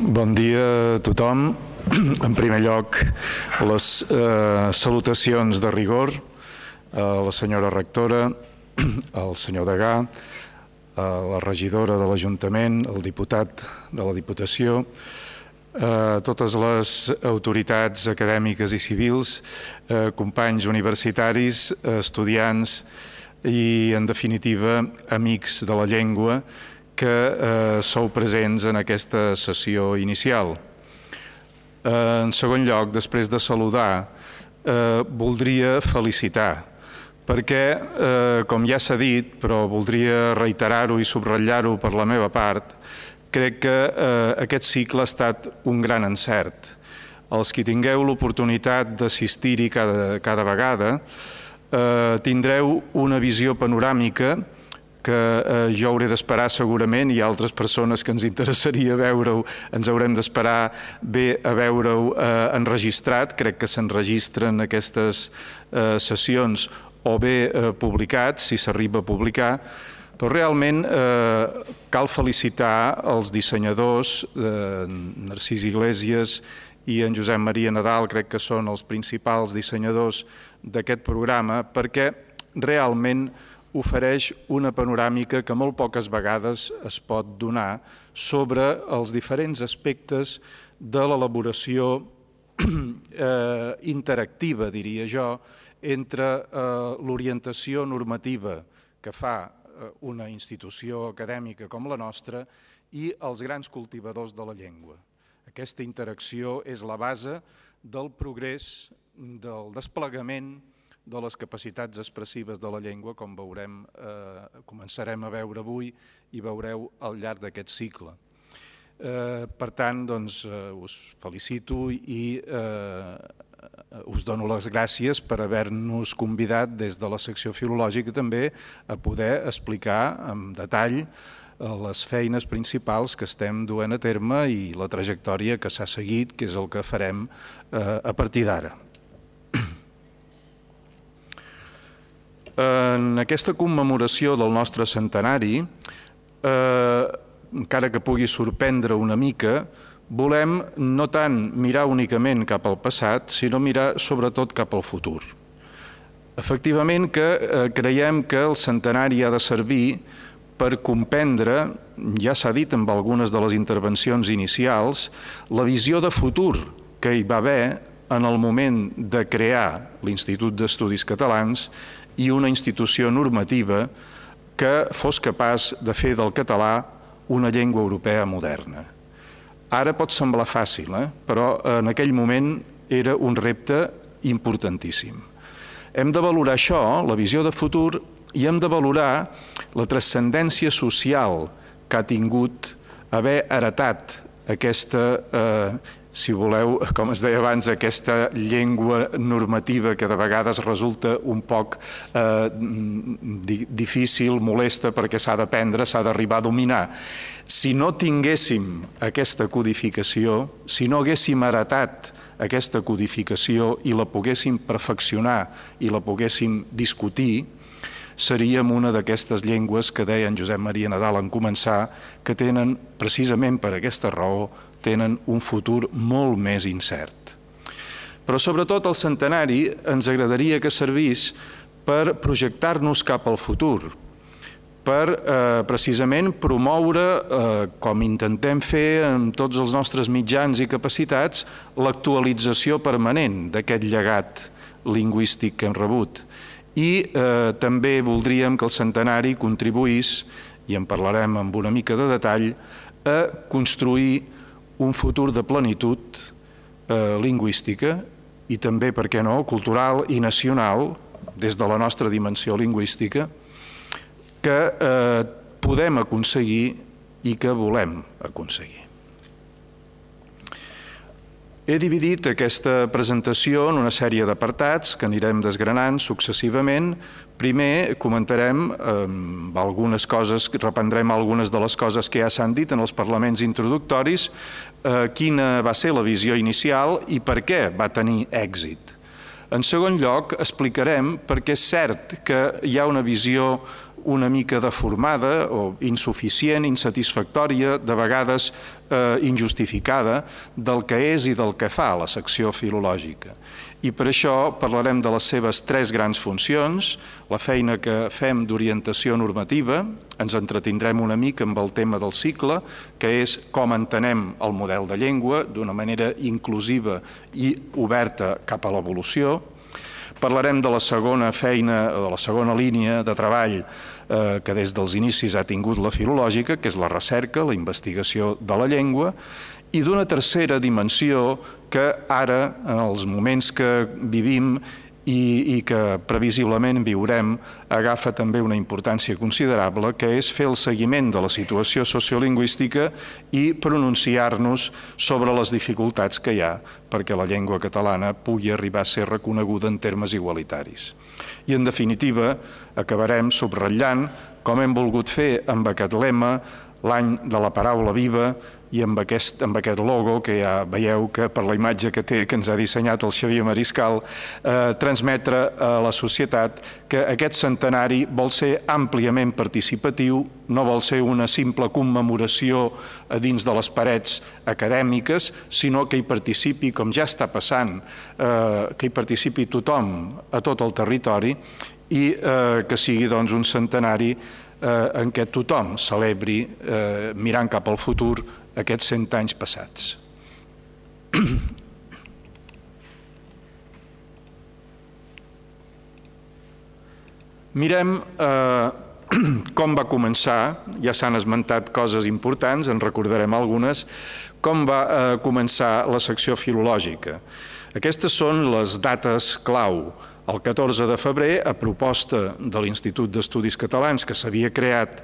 Bon dia a tothom. En primer lloc, les eh, salutacions de rigor a la senyora rectora, al senyor Degà, a la regidora de l'Ajuntament, al diputat de la Diputació, a totes les autoritats acadèmiques i civils, companys universitaris, estudiants i, en definitiva, amics de la llengua que eh, sou presents en aquesta sessió inicial. Eh, en segon lloc, després de saludar, eh, voldria felicitar, perquè, eh, com ja s'ha dit, però voldria reiterar-ho i subratllar-ho per la meva part, crec que eh, aquest cicle ha estat un gran encert. Els que tingueu l'oportunitat d'assistir-hi cada, cada vegada eh, tindreu una visió panoràmica que eh, jo hauré d'esperar segurament i altres persones que ens interessaria veure-ho ens haurem d'esperar bé a veure-ho eh, enregistrat, crec que s'enregistren aquestes eh, sessions o bé eh, publicats, si s'arriba a publicar, però realment eh, cal felicitar els dissenyadors, eh, Narcís Iglesias i en Josep Maria Nadal, crec que són els principals dissenyadors d'aquest programa, perquè realment ofereix una panoràmica que molt poques vegades es pot donar sobre els diferents aspectes de l'elaboració eh, interactiva, diria jo, entre eh, l'orientació normativa que fa eh, una institució acadèmica com la nostra i els grans cultivadors de la llengua. Aquesta interacció és la base del progrés, del desplegament de les capacitats expressives de la llengua, com veurem, eh, començarem a veure avui i veureu al llarg d'aquest cicle. Eh, per tant, doncs, eh, us felicito i eh, us dono les gràcies per haver-nos convidat des de la secció filològica també a poder explicar en detall eh, les feines principals que estem duent a terme i la trajectòria que s'ha seguit, que és el que farem eh, a partir d'ara. En aquesta commemoració del nostre centenari, eh, encara que pugui sorprendre una mica, volem no tant mirar únicament cap al passat, sinó mirar sobretot cap al futur. Efectivament que eh, creiem que el centenari ha de servir per comprendre, ja s'ha dit amb algunes de les intervencions inicials, la visió de futur que hi va haver en el moment de crear l'Institut d'Estudis Catalans i una institució normativa que fos capaç de fer del català una llengua europea moderna. Ara pot semblar fàcil, eh? però en aquell moment era un repte importantíssim. Hem de valorar això, la visió de futur, i hem de valorar la transcendència social que ha tingut haver heretat aquesta eh, si voleu, com es deia abans, aquesta llengua normativa que de vegades resulta un poc eh, difícil, molesta, perquè s'ha d'aprendre, s'ha d'arribar a dominar. Si no tinguéssim aquesta codificació, si no haguéssim heretat aquesta codificació i la poguéssim perfeccionar i la poguéssim discutir, seríem una d'aquestes llengües que deia en Josep Maria Nadal en començar, que tenen, precisament per aquesta raó, tenen un futur molt més incert. Però sobretot el centenari ens agradaria que servís per projectar-nos cap al futur, per eh, precisament promoure, eh, com intentem fer amb tots els nostres mitjans i capacitats, l'actualització permanent d'aquest llegat lingüístic que hem rebut. I eh, també voldríem que el centenari contribuís, i en parlarem amb una mica de detall, a construir un futur de plenitud eh, lingüística i també, per què no, cultural i nacional, des de la nostra dimensió lingüística, que eh, podem aconseguir i que volem aconseguir. He dividit aquesta presentació en una sèrie d'apartats que anirem desgranant successivament. Primer comentarem eh, algunes coses, reprendrem algunes de les coses que ja s'han dit en els parlaments introductoris, eh, quina va ser la visió inicial i per què va tenir èxit. En segon lloc, explicarem perquè és cert que hi ha una visió una mica deformada o insuficient, insatisfactòria, de vegades eh, injustificada, del que és i del que fa la secció filològica. I per això parlarem de les seves tres grans funcions, la feina que fem d'orientació normativa, ens entretindrem una mica amb el tema del cicle, que és com entenem el model de llengua d'una manera inclusiva i oberta cap a l'evolució, Parlarem de la segona feina, de la segona línia de treball eh, que des dels inicis ha tingut la filològica, que és la recerca, la investigació de la llengua, i d'una tercera dimensió que ara, en els moments que vivim i, i que previsiblement viurem agafa també una importància considerable, que és fer el seguiment de la situació sociolingüística i pronunciar-nos sobre les dificultats que hi ha perquè la llengua catalana pugui arribar a ser reconeguda en termes igualitaris. I, en definitiva, acabarem subratllant, com hem volgut fer amb aquest lema, l'any de la paraula viva, i amb aquest, amb aquest logo que ja veieu que per la imatge que té, que ens ha dissenyat el Xavier Mariscal, eh, transmetre a la societat que aquest centenari vol ser àmpliament participatiu, no vol ser una simple commemoració dins de les parets acadèmiques, sinó que hi participi, com ja està passant, eh, que hi participi tothom a tot el territori i eh, que sigui doncs, un centenari eh, en què tothom celebri, eh, mirant cap al futur, aquests cent anys passats. Mirem eh, com va començar, ja s'han esmentat coses importants, en recordarem algunes, com va eh, començar la secció filològica. Aquestes són les dates clau. El 14 de febrer, a proposta de l'Institut d'Estudis Catalans, que s'havia creat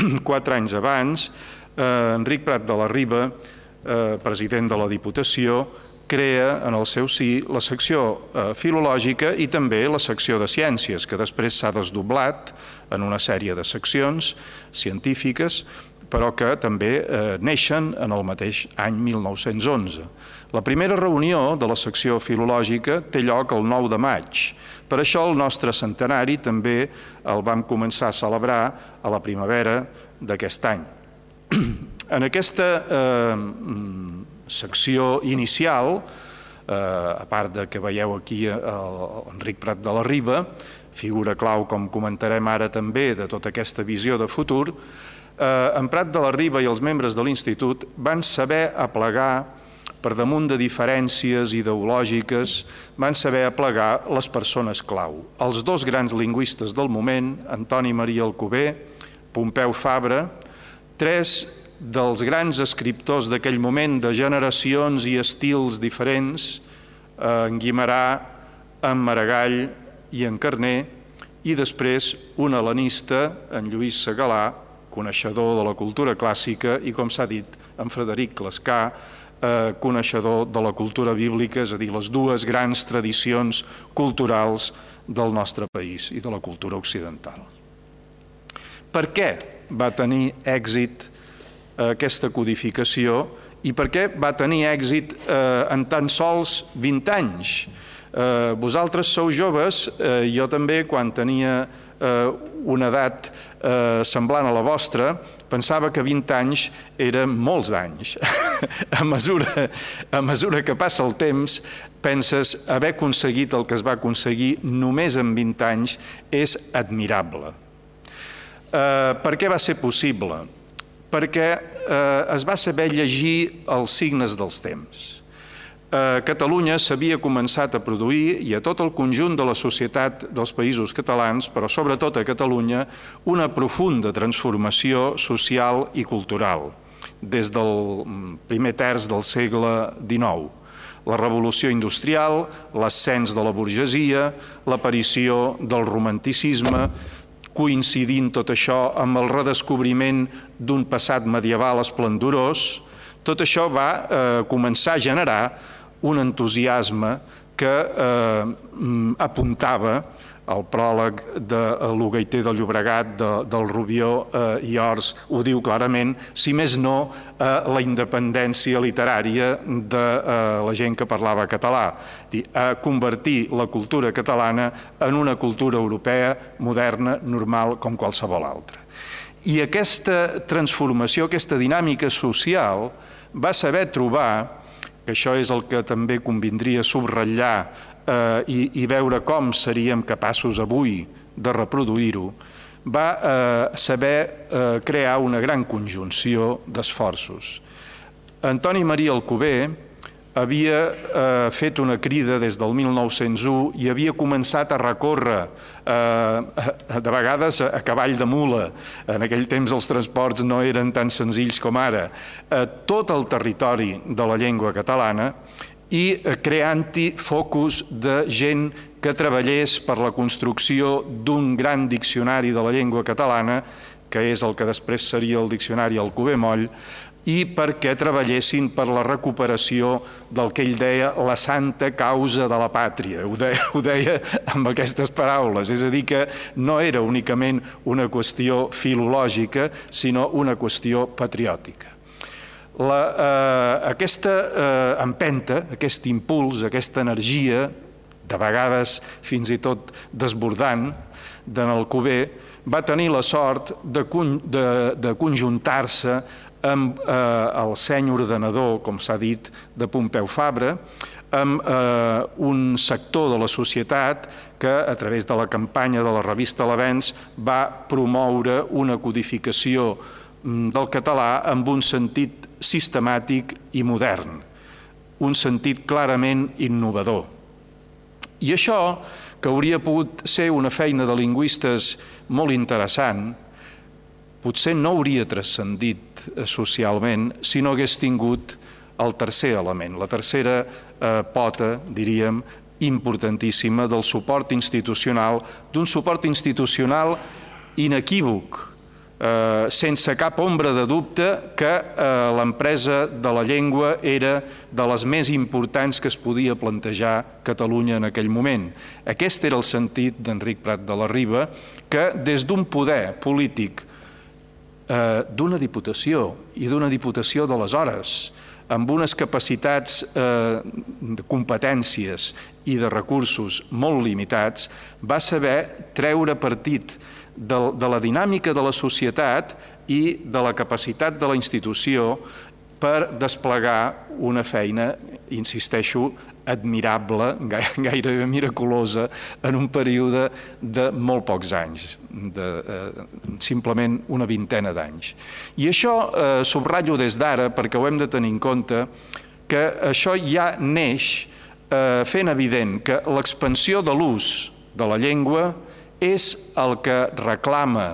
quatre anys abans, eh, Enric Prat de la Riba, eh, president de la Diputació, crea en el seu sí la secció eh, filològica i també la secció de ciències, que després s'ha desdoblat en una sèrie de seccions científiques, però que també eh, neixen en el mateix any 1911. La primera reunió de la secció filològica té lloc el 9 de maig. Per això el nostre centenari també el vam començar a celebrar a la primavera d'aquest any. En aquesta eh, secció inicial, eh, a part de que veieu aquí Enric Prat de la Riba, figura clau, com comentarem ara també, de tota aquesta visió de futur, eh, en Prat de la Riba i els membres de l'Institut van saber aplegar per damunt de diferències ideològiques, van saber aplegar les persones clau. Els dos grans lingüistes del moment, Antoni Maria Alcover, Pompeu Fabra, tres dels grans escriptors d'aquell moment, de generacions i estils diferents, en Guimarà, en Maragall i en Carner, i després un helenista, en Lluís Segalà, coneixedor de la cultura clàssica, i com s'ha dit, en Frederic Clascà, eh, coneixedor de la cultura bíblica, és a dir, les dues grans tradicions culturals del nostre país i de la cultura occidental. Per què va tenir èxit eh, aquesta codificació i per què va tenir èxit eh, en tan sols 20 anys? Eh, vosaltres sou joves, jo també quan tenia una edat semblant a la vostra, pensava que 20 anys eren molts anys. a, mesura, a mesura que passa el temps, penses haver aconseguit el que es va aconseguir només en 20 anys és admirable. Eh, per què va ser possible? Perquè eh, es va saber llegir els signes dels temps. A Catalunya s'havia començat a produir, i a tot el conjunt de la societat dels països catalans, però sobretot a Catalunya, una profunda transformació social i cultural, des del primer terç del segle XIX la revolució industrial, l'ascens de la burgesia, l'aparició del romanticisme, coincidint tot això amb el redescobriment d'un passat medieval esplendorós, tot això va eh, començar a generar un entusiasme que eh, apuntava el pròleg de l'Ugaiter de Llobregat, de, del Rubió eh, i Ors, ho diu clarament, si més no, eh, la independència literària de eh, la gent que parlava català, dir, a convertir la cultura catalana en una cultura europea moderna, normal, com qualsevol altra. I aquesta transformació, aquesta dinàmica social, va saber trobar, que això és el que també convindria subratllar eh, i, i veure com seríem capaços avui de reproduir-ho, va eh, saber eh, crear una gran conjunció d'esforços. Antoni Maria Alcover havia eh, fet una crida des del 1901 i havia començat a recórrer, eh, de vegades a cavall de mula, en aquell temps els transports no eren tan senzills com ara, eh, tot el territori de la llengua catalana i eh, creant-hi focus de gent que treballés per la construcció d'un gran diccionari de la llengua catalana, que és el que després seria el diccionari Alcover Moll, i perquè treballessin per la recuperació del que ell deia la santa causa de la pàtria. Ho deia, ho deia amb aquestes paraules, és a dir, que no era únicament una qüestió filològica, sinó una qüestió patriòtica. La, eh, aquesta eh, empenta, aquest impuls, aquesta energia, de vegades fins i tot desbordant, d'en Alcover, va tenir la sort de, de, de conjuntar-se amb eh, el seny ordenador, com s'ha dit, de Pompeu Fabra, amb eh, un sector de la societat que, a través de la campanya de la revista L'Avenç, va promoure una codificació mm, del català amb un sentit sistemàtic i modern, un sentit clarament innovador. I això, que hauria pogut ser una feina de lingüistes molt interessant, potser no hauria transcendit eh, socialment si no hagués tingut el tercer element, la tercera eh, pota, diríem, importantíssima del suport institucional, d'un suport institucional inequívoc, eh, sense cap ombra de dubte que eh, l'empresa de la llengua era de les més importants que es podia plantejar Catalunya en aquell moment. Aquest era el sentit d'Enric Prat de la Riba, que des d'un poder polític eh, d'una diputació i d'una diputació d'aleshores, amb unes capacitats eh, de competències i de recursos molt limitats, va saber treure partit de, de la dinàmica de la societat i de la capacitat de la institució per desplegar una feina, insisteixo, admirable, gairebé miraculosa, en un període de molt pocs anys, de eh, simplement una vintena d'anys. I això eh, subratllo des d'ara perquè ho hem de tenir en compte que això ja neix eh, fent evident que l'expansió de l'ús de la llengua és el que reclama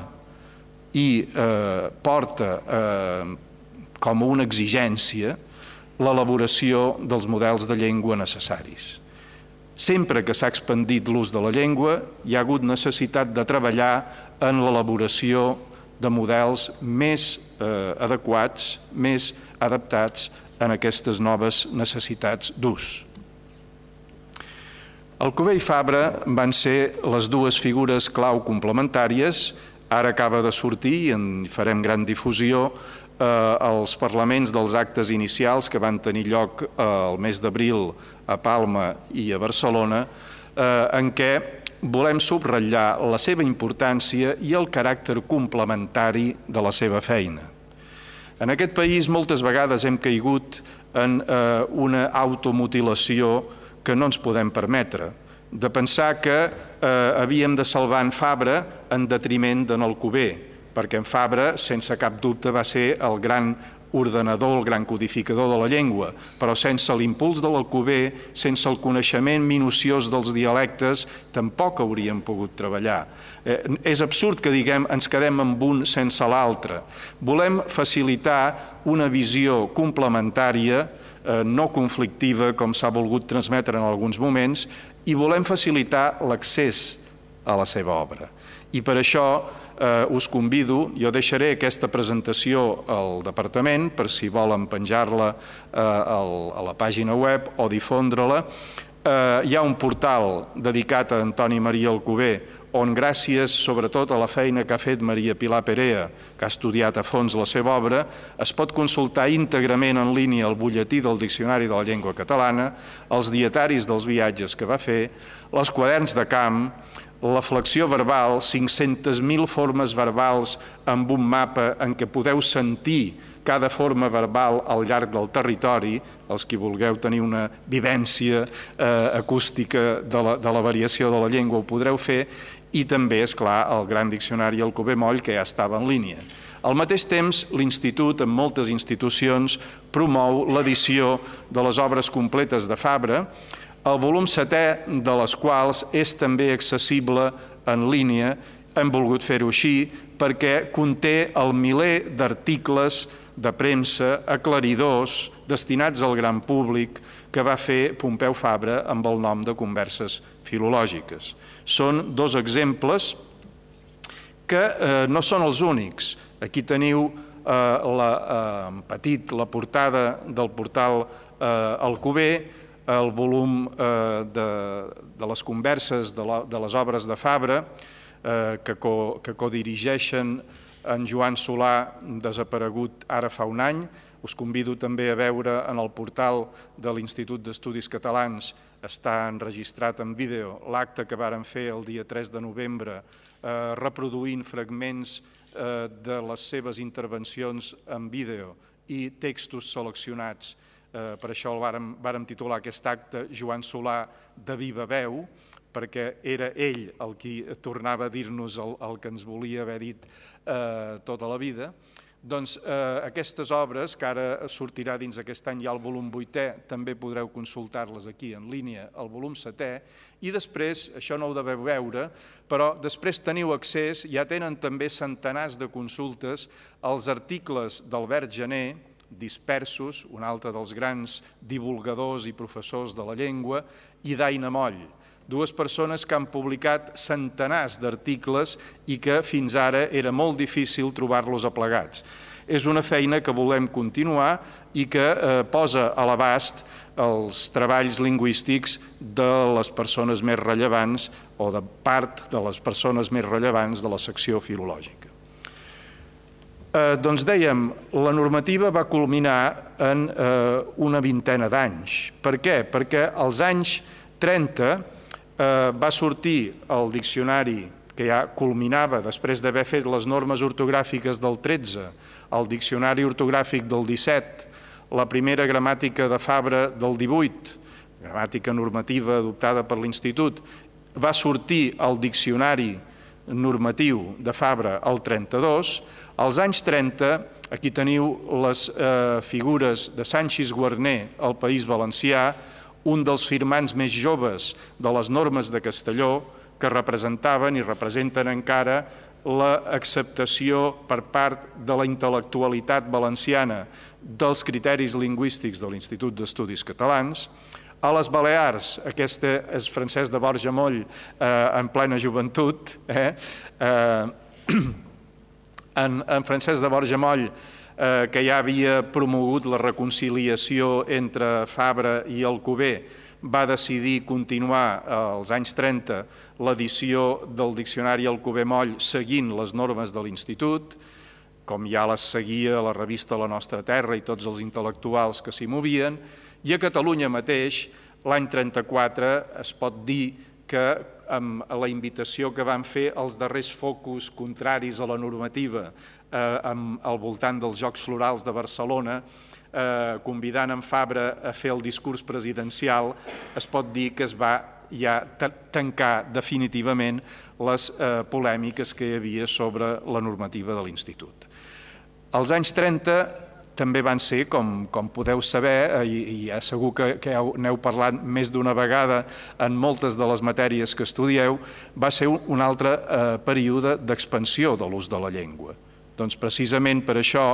i eh, porta eh, com una exigència l'elaboració dels models de llengua necessaris. Sempre que s'ha expandit l'ús de la llengua, hi ha hagut necessitat de treballar en l'elaboració de models més eh, adequats, més adaptats en aquestes noves necessitats d'ús. Alcover i Fabra van ser les dues figures clau complementàries. Ara acaba de sortir i en farem gran difusió eh, els parlaments dels actes inicials que van tenir lloc eh, el mes d'abril a Palma i a Barcelona, eh, en què volem subratllar la seva importància i el caràcter complementari de la seva feina. En aquest país moltes vegades hem caigut en una automutilació que no ens podem permetre, de pensar que eh, havíem de salvar en Fabra en detriment d'en Alcover, perquè en Fabra, sense cap dubte, va ser el gran ordenador, el gran codificador de la llengua, però sense l'impuls de l'Alcover, sense el coneixement minuciós dels dialectes, tampoc hauríem pogut treballar. Eh, és absurd que diguem ens quedem amb un sense l'altre. Volem facilitar una visió complementària Eh, no conflictiva, com s'ha volgut transmetre en alguns moments, i volem facilitar l'accés a la seva obra. I per això eh, us convido, jo deixaré aquesta presentació al departament per si volen penjar-la eh, a la pàgina web o difondre-la, Eh, hi ha un portal dedicat a Antoni Maria Alcover on gràcies sobretot a la feina que ha fet Maria Pilar Perea, que ha estudiat a fons la seva obra, es pot consultar íntegrament en línia el butlletí del Diccionari de la Llengua Catalana, els dietaris dels viatges que va fer, els quaderns de camp, la flexió verbal, 500.000 formes verbals amb un mapa en què podeu sentir cada forma verbal al llarg del territori, els que vulgueu tenir una vivència eh, acústica de la, de la variació de la llengua ho podreu fer, i també, és clar, el gran diccionari el Moll, que ja estava en línia. Al mateix temps, l'Institut, en moltes institucions, promou l'edició de les obres completes de Fabra, el volum setè de les quals és també accessible en línia. Hem volgut fer-ho així perquè conté el miler d'articles de premsa aclaridors destinats al gran públic que va fer Pompeu Fabra amb el nom de Converses Filològiques. Són dos exemples que eh, no són els únics. Aquí teniu eh, la, eh, petit la portada del portal eh, el volum eh, de, de les converses de, la, de les obres de Fabra, eh, que, co, que codirigeixen en Joan Solà, desaparegut ara fa un any. Us convido també a veure en el portal de l'Institut d'Estudis Catalans, està enregistrat en vídeo, l'acte que varen fer el dia 3 de novembre, eh, reproduint fragments eh, de les seves intervencions en vídeo i textos seleccionats. Eh, per això el vàrem, vàrem titular aquest acte Joan Solà de viva veu, perquè era ell el qui tornava a dir-nos el, el que ens volia haver dit eh, tota la vida, doncs eh, aquestes obres, que ara sortirà dins aquest any ja el volum 8è, també podreu consultar-les aquí en línia, el volum 7è, i després, això no ho deveu veure, però després teniu accés, ja tenen també centenars de consultes, als articles d'Albert Gené, dispersos, un altre dels grans divulgadors i professors de la llengua, i d'Aina Moll, dues persones que han publicat centenars d'articles i que fins ara era molt difícil trobar-los aplegats. És una feina que volem continuar i que eh, posa a l'abast els treballs lingüístics de les persones més rellevants o de part de les persones més rellevants de la secció filològica. Eh, doncs dèiem, la normativa va culminar en eh, una vintena d'anys. Per què? Perquè als anys 30 eh, va sortir el diccionari que ja culminava després d'haver fet les normes ortogràfiques del 13, el diccionari ortogràfic del 17, la primera gramàtica de Fabra del 18, gramàtica normativa adoptada per l'Institut, va sortir el diccionari normatiu de Fabra al 32, als anys 30, aquí teniu les eh, figures de Sanchis Guarner al País Valencià, un dels firmants més joves de les normes de Castelló que representaven i representen encara l'acceptació per part de la intel·lectualitat valenciana dels criteris lingüístics de l'Institut d'Estudis Catalans. A les Balears, aquesta és Francesc de Borja Moll eh, en plena joventut, eh? Eh, en, en Francesc de Borja Moll eh, que ja havia promogut la reconciliació entre Fabra i Alcover, va decidir continuar eh, als anys 30 l'edició del Diccionari Alcover Moll seguint les normes de l'Institut, com ja les seguia la revista La Nostra Terra i tots els intel·lectuals que s'hi movien, i a Catalunya mateix, l'any 34, es pot dir que amb la invitació que van fer els darrers focus contraris a la normativa eh, al voltant dels Jocs Florals de Barcelona, eh, convidant en Fabra a fer el discurs presidencial, es pot dir que es va ja tancar definitivament les eh, polèmiques que hi havia sobre la normativa de l'Institut. Als anys 30 també van ser, com, com podeu saber, eh, i, i ja segur que, que n'heu parlat més d'una vegada en moltes de les matèries que estudieu, va ser un, un altre eh, període d'expansió de l'ús de la llengua. Doncs precisament per això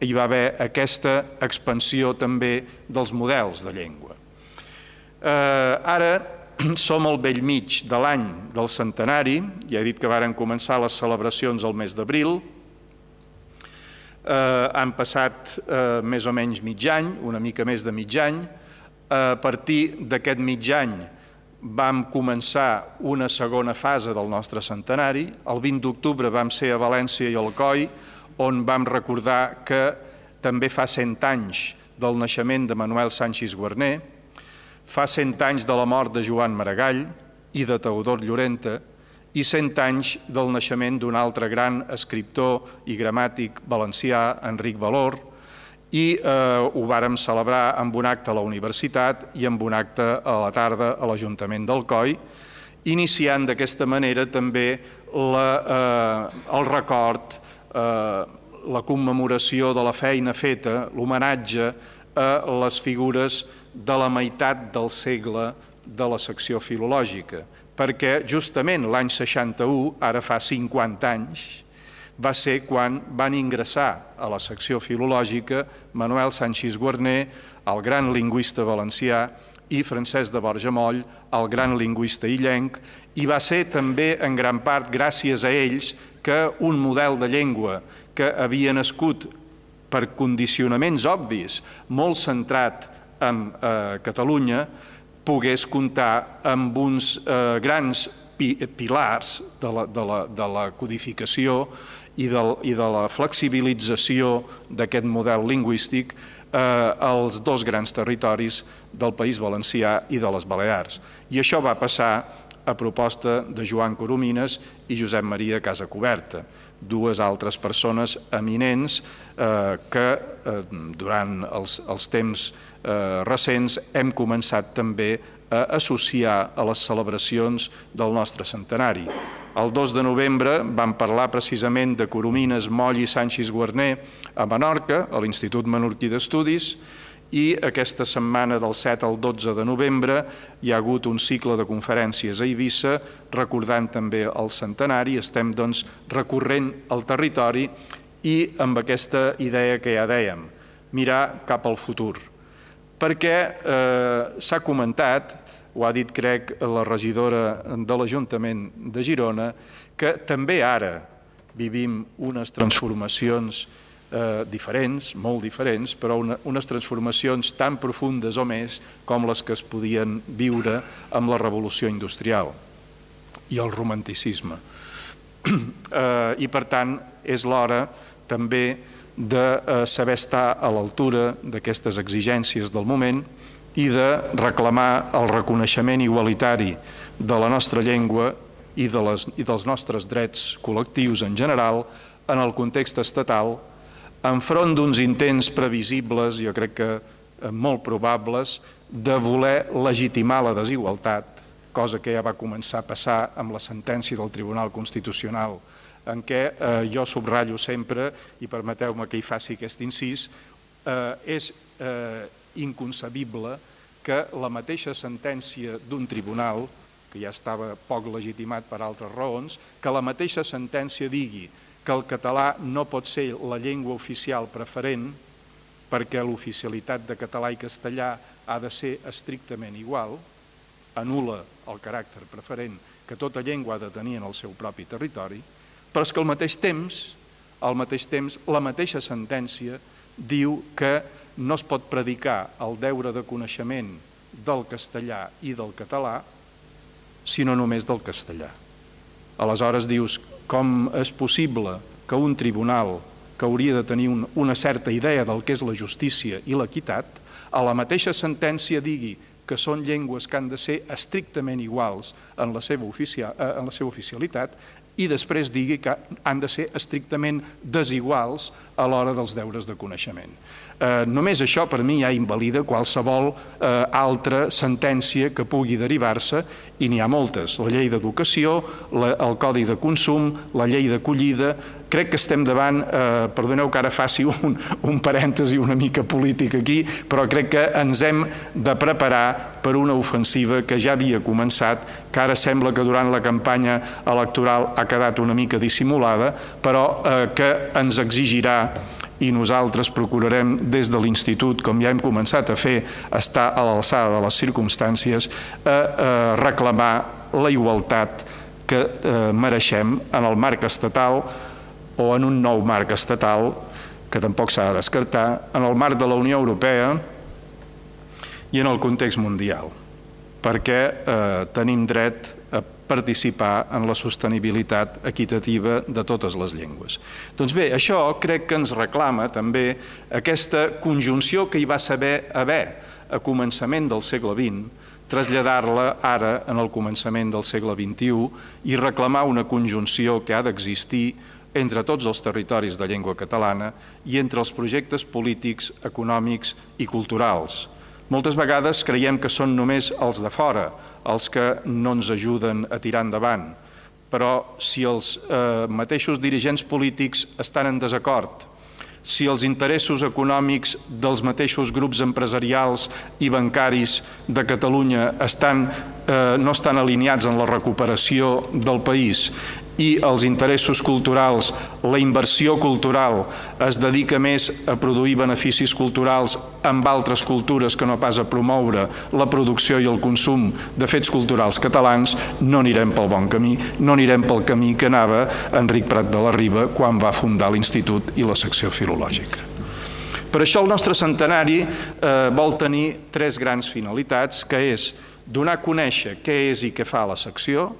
hi va haver aquesta expansió també dels models de llengua. Eh, ara som al vell mig de l'any del centenari, ja he dit que varen començar les celebracions al mes d'abril, han passat eh, més o menys mig any, una mica més de mig any, A partir d'aquest mig any vam començar una segona fase del nostre centenari. El 20 d'octubre vam ser a València i al COI, on vam recordar que també fa 100 anys del naixement de Manuel Sánchez Guarner, fa 100 anys de la mort de Joan Maragall i de Teodor Llorenta i 100 anys del naixement d'un altre gran escriptor i gramàtic valencià, Enric Valor, i eh, ho vàrem celebrar amb un acte a la universitat i amb un acte a la tarda a l'Ajuntament del COI, iniciant d'aquesta manera també la, eh, el record, eh, la commemoració de la feina feta, l'homenatge a les figures de la meitat del segle de la secció filològica, perquè justament l'any 61, ara fa 50 anys, va ser quan van ingressar a la secció filològica Manuel Sánchez Guarner, el gran lingüista valencià, i Francesc de Borja Moll, el gran lingüista illenc, i va ser també en gran part gràcies a ells que un model de llengua que havia nascut per condicionaments obvis, molt centrat en eh, Catalunya, pogués comptar amb uns eh, grans pi pilars de la, de, la, de la codificació i de, i de la flexibilització d'aquest model lingüístic eh, als dos grans territoris del País Valencià i de les Balears. I això va passar a proposta de Joan Coromines i Josep Maria Casacoberta, dues altres persones eminents eh, que eh, durant els, els temps recents hem començat també a associar a les celebracions del nostre centenari. El 2 de novembre vam parlar precisament de Coromines, Moll i Sánchez Guarner a Menorca, a l'Institut Menorquí d'Estudis, i aquesta setmana del 7 al 12 de novembre hi ha hagut un cicle de conferències a Eivissa recordant també el centenari, estem doncs recorrent el territori i amb aquesta idea que ja dèiem, mirar cap al futur. Perquè eh, s'ha comentat, ho ha dit crec la regidora de l'Ajuntament de Girona, que també ara vivim unes transformacions eh, diferents, molt diferents, però una, unes transformacions tan profundes o més com les que es podien viure amb la revolució industrial i el romanticisme. Eh, I per tant és l'hora també de eh, saber estar a l'altura d'aquestes exigències del moment i de reclamar el reconeixement igualitari de la nostra llengua i, de les, i dels nostres drets col·lectius en general en el context estatal enfront d'uns intents previsibles, jo crec que eh, molt probables, de voler legitimar la desigualtat, cosa que ja va començar a passar amb la sentència del Tribunal Constitucional, en què eh, jo subratllo sempre, i permeteu-me que hi faci aquest incís, eh, és eh, inconcebible que la mateixa sentència d'un tribunal, que ja estava poc legitimat per altres raons, que la mateixa sentència digui que el català no pot ser la llengua oficial preferent perquè l'oficialitat de català i castellà ha de ser estrictament igual, anula el caràcter preferent que tota llengua ha de tenir en el seu propi territori, però és que al mateix temps, al mateix temps, la mateixa sentència diu que no es pot predicar el deure de coneixement del castellà i del català, sinó només del castellà. Aleshores dius, com és possible que un tribunal que hauria de tenir un, una certa idea del que és la justícia i l'equitat, a la mateixa sentència digui que són llengües que han de ser estrictament iguals en la seva, oficial, eh, en la seva oficialitat i després digui que han de ser estrictament desiguals a l'hora dels deures de coneixement. Eh, només això per mi ja invalida qualsevol eh, altra sentència que pugui derivar-se i n'hi ha moltes. La llei d'educació, el codi de consum, la llei d'acollida, crec que estem davant, eh, perdoneu que ara faci un, un parèntesi una mica polític aquí, però crec que ens hem de preparar per una ofensiva que ja havia començat, que ara sembla que durant la campanya electoral ha quedat una mica dissimulada, però eh, que ens exigirà i nosaltres procurarem des de l'Institut, com ja hem començat a fer, estar a l'alçada de les circumstàncies, a, a reclamar la igualtat que eh, mereixem en el marc estatal o en un nou marc estatal que tampoc s'ha de descartar, en el marc de la Unió Europea i en el context mundial, perquè eh, tenim dret a participar en la sostenibilitat equitativa de totes les llengües. Doncs bé, això crec que ens reclama també aquesta conjunció que hi va saber haver a començament del segle XX, traslladar-la ara en el començament del segle XXI i reclamar una conjunció que ha d'existir entre tots els territoris de llengua catalana i entre els projectes polítics, econòmics i culturals. Moltes vegades creiem que són només els de fora els que no ens ajuden a tirar endavant, però si els eh, mateixos dirigents polítics estan en desacord, si els interessos econòmics dels mateixos grups empresarials i bancaris de Catalunya estan, eh, no estan alineats en la recuperació del país i els interessos culturals, la inversió cultural es dedica més a produir beneficis culturals amb altres cultures que no pas a promoure la producció i el consum de fets culturals catalans, no anirem pel bon camí, no anirem pel camí que anava Enric Prat de la Riba quan va fundar l'Institut i la secció filològica. Per això el nostre centenari eh, vol tenir tres grans finalitats, que és donar a conèixer què és i què fa la secció,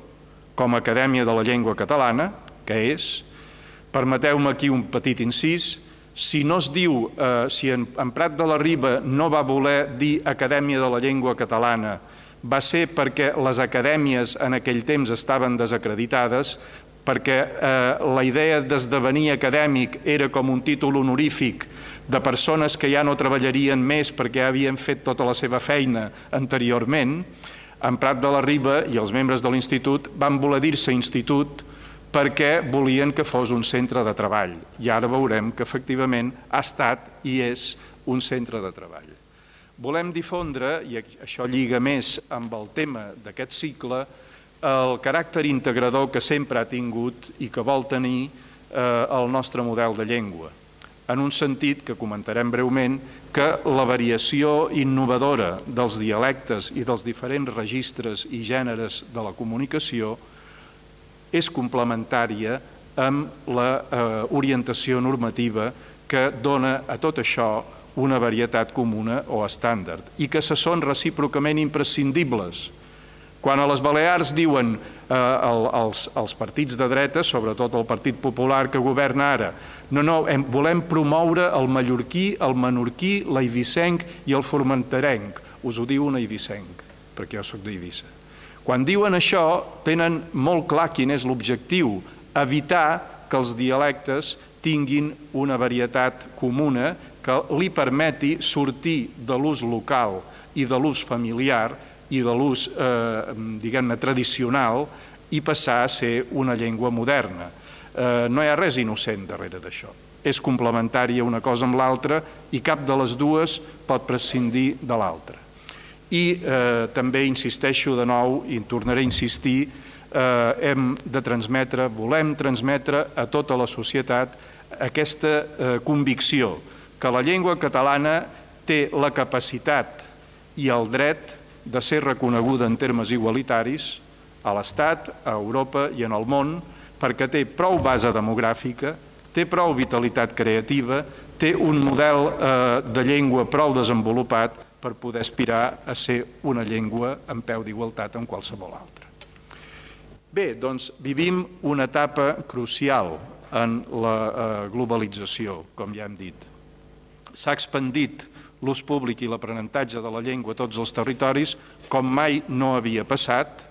com a Acadèmia de la Llengua Catalana, que és, permeteu-me aquí un petit incís, si no es diu, eh, si en, en Prat de la Riba no va voler dir Acadèmia de la Llengua Catalana, va ser perquè les acadèmies en aquell temps estaven desacreditades, perquè eh, la idea d'esdevenir acadèmic era com un títol honorífic de persones que ja no treballarien més perquè havien fet tota la seva feina anteriorment, en Prat de la Riba i els membres de l'institut van voler dir-se institut perquè volien que fos un centre de treball. I ara veurem que efectivament ha estat i és un centre de treball. Volem difondre, i això lliga més amb el tema d'aquest cicle, el caràcter integrador que sempre ha tingut i que vol tenir eh, el nostre model de llengua en un sentit que comentarem breument que la variació innovadora dels dialectes i dels diferents registres i gèneres de la comunicació és complementària amb l'orientació eh, normativa que dona a tot això una varietat comuna o estàndard i que se són recíprocament imprescindibles quan a les Balears diuen eh, el, els, els partits de dreta, sobretot el Partit Popular que governa ara, no, no, volem promoure el mallorquí, el menorquí, l'eivissenc i el formenterenc. Us ho diu un eivissenc, perquè jo sóc d'Eivissa. Quan diuen això, tenen molt clar quin és l'objectiu, evitar que els dialectes tinguin una varietat comuna que li permeti sortir de l'ús local i de l'ús familiar i de l'ús, eh, diguem-ne, tradicional i passar a ser una llengua moderna. Eh, no hi ha res innocent darrere d'això. És complementària una cosa amb l'altra i cap de les dues pot prescindir de l'altra. I eh, també insisteixo de nou, i tornaré a insistir, eh, hem de transmetre, volem transmetre a tota la societat aquesta eh, convicció que la llengua catalana té la capacitat i el dret de ser reconeguda en termes igualitaris a l'Estat, a Europa i en el món, perquè té prou base demogràfica, té prou vitalitat creativa, té un model eh, de llengua prou desenvolupat per poder aspirar a ser una llengua en peu d'igualtat amb qualsevol altra. Bé, doncs vivim una etapa crucial en la eh, globalització, com ja hem dit. S'ha expandit l'ús públic i l'aprenentatge de la llengua a tots els territoris com mai no havia passat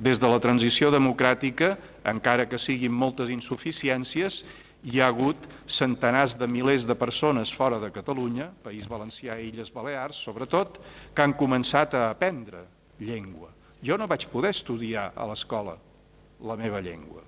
des de la transició democràtica, encara que siguin moltes insuficiències, hi ha hagut centenars de milers de persones fora de Catalunya, País Valencià i Illes Balears, sobretot, que han començat a aprendre llengua. Jo no vaig poder estudiar a l'escola la meva llengua.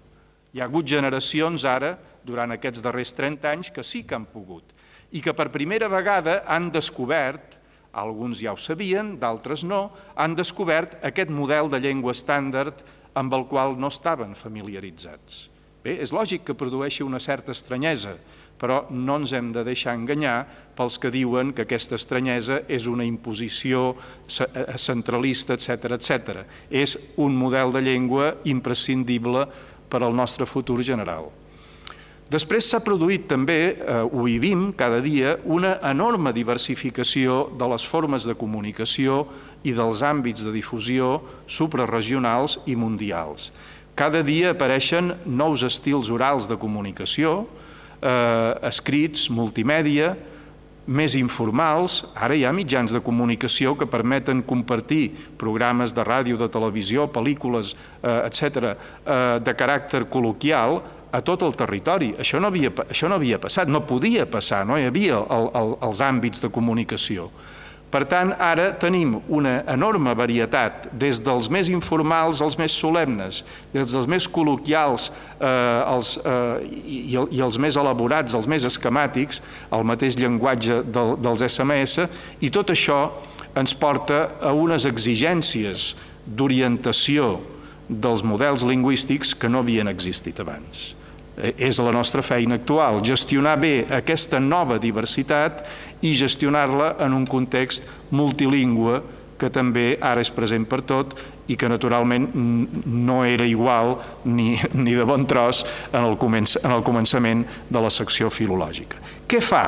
Hi ha hagut generacions ara, durant aquests darrers 30 anys, que sí que han pogut i que per primera vegada han descobert, alguns ja ho sabien, d'altres no, han descobert aquest model de llengua estàndard amb el qual no estaven familiaritzats. Bé, és lògic que produeixi una certa estranyesa, però no ens hem de deixar enganyar pels que diuen que aquesta estranyesa és una imposició eh, centralista, etc etc. És un model de llengua imprescindible per al nostre futur general. Després s'ha produït també, eh, ho vivim cada dia, una enorme diversificació de les formes de comunicació i dels àmbits de difusió suprarregionals i mundials. Cada dia apareixen nous estils orals de comunicació, eh, escrits, multimèdia, més informals, ara hi ha mitjans de comunicació que permeten compartir programes de ràdio, de televisió, pel·lícules, eh, etc., eh, de caràcter col·loquial a tot el territori. Això no havia, això no havia passat, no podia passar, no hi havia el, el, els àmbits de comunicació. Per tant, ara tenim una enorme varietat, des dels més informals als més solemnes, des dels més col·loquials eh, els, eh, i, i els més elaborats, els més esquemàtics, el mateix llenguatge del, dels SMS, i tot això ens porta a unes exigències d'orientació dels models lingüístics que no havien existit abans. Eh, és la nostra feina actual, gestionar bé aquesta nova diversitat i gestionar-la en un context multilingüe que també ara és present per tot i que naturalment no era igual ni, ni de bon tros en el, començ, en el començament de la secció filològica. Què fa?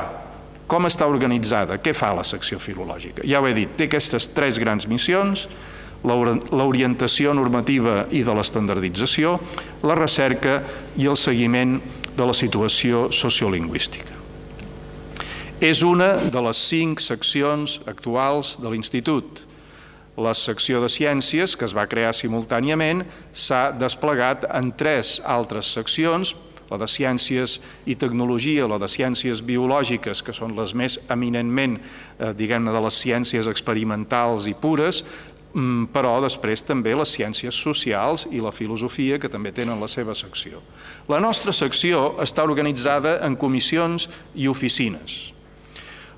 Com està organitzada? Què fa la secció filològica? Ja ho he dit, té aquestes tres grans missions, l'orientació normativa i de l'estandardització, la recerca i el seguiment de la situació sociolingüística. És una de les cinc seccions actuals de l'Institut. La secció de Ciències, que es va crear simultàniament, s'ha desplegat en tres altres seccions, la de Ciències i Tecnologia, la de Ciències Biològiques, que són les més eminentment, eh, diguem-ne, de les ciències experimentals i pures, però després també les ciències socials i la filosofia, que també tenen la seva secció. La nostra secció està organitzada en comissions i oficines.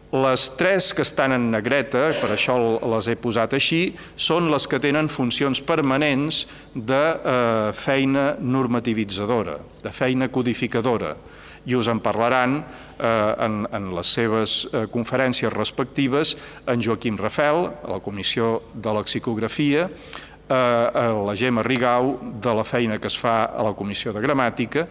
Les tres que estan en negreta, per això les he posat així, són les que tenen funcions permanents de eh, feina normativitzadora, de feina codificadora, i us en parlaran en, en les seves eh, conferències respectives en Joaquim Rafel, a la Comissió de Lexicografia, eh, a la Gemma Rigau de la feina que es fa a la Comissió de Gramàtica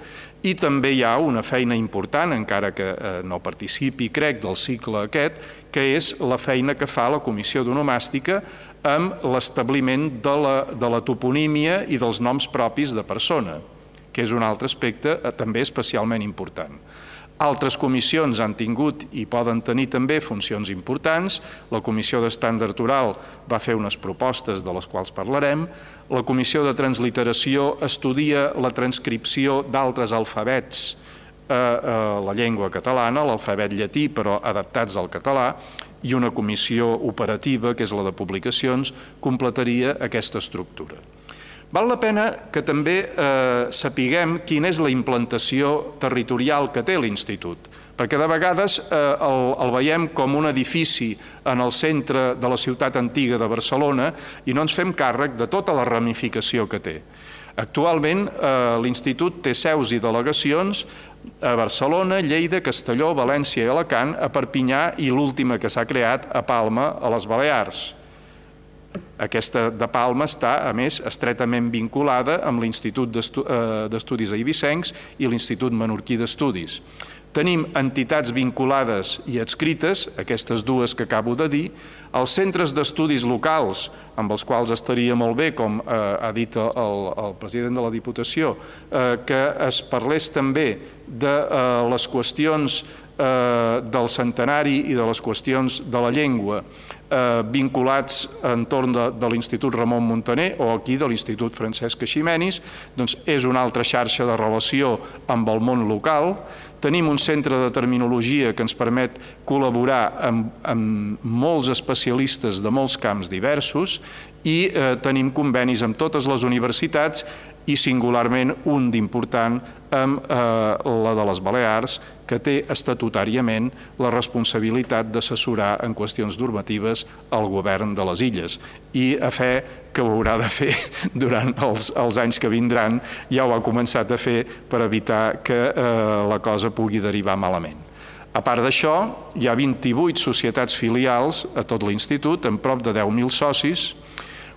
i també hi ha una feina important, encara que eh, no participi, crec, del cicle aquest, que és la feina que fa la Comissió d'Onomàstica amb l'establiment de, la, de la toponímia i dels noms propis de persona que és un altre aspecte eh, també especialment important. Altres comissions han tingut i poden tenir també funcions importants. La Comissió d'Estàndard Oral va fer unes propostes de les quals parlarem. La Comissió de Transliteració estudia la transcripció d'altres alfabets a la llengua catalana, l'alfabet llatí però adaptats al català, i una comissió operativa, que és la de publicacions, completaria aquesta estructura. Val la pena que també eh, sapiguem quina és la implantació territorial que té l'Institut, perquè de vegades eh, el, el veiem com un edifici en el centre de la ciutat antiga de Barcelona i no ens fem càrrec de tota la ramificació que té. Actualment eh, l'Institut té seus i delegacions a Barcelona, Lleida, Castelló, València i Alacant, a Perpinyà i l'última que s'ha creat a Palma, a les Balears. Aquesta de Palma està, a més, estretament vinculada amb l'Institut eh, d'Estudis Eivissencs i l'Institut Menorquí d'Estudis. Tenim entitats vinculades i adscrites, aquestes dues que acabo de dir, els centres d'estudis locals, amb els quals estaria molt bé, com eh, ha dit el, president de la Diputació, eh, que es parlés també de les qüestions del centenari i de les qüestions de la llengua, eh, vinculats entorn de, de l'Institut Ramon Montaner o aquí de l'Institut Francesc Ximenis, doncs és una altra xarxa de relació amb el món local. Tenim un centre de terminologia que ens permet col·laborar amb, amb molts especialistes de molts camps diversos i eh, tenim convenis amb totes les universitats i singularment un d'important amb eh, la de les Balears, que té estatutàriament la responsabilitat d'assessorar en qüestions normatives al govern de les illes i a fe que ho haurà de fer durant els, els anys que vindran, ja ho ha començat a fer per evitar que eh, la cosa pugui derivar malament. A part d'això, hi ha 28 societats filials a tot l'Institut, amb prop de 10.000 socis,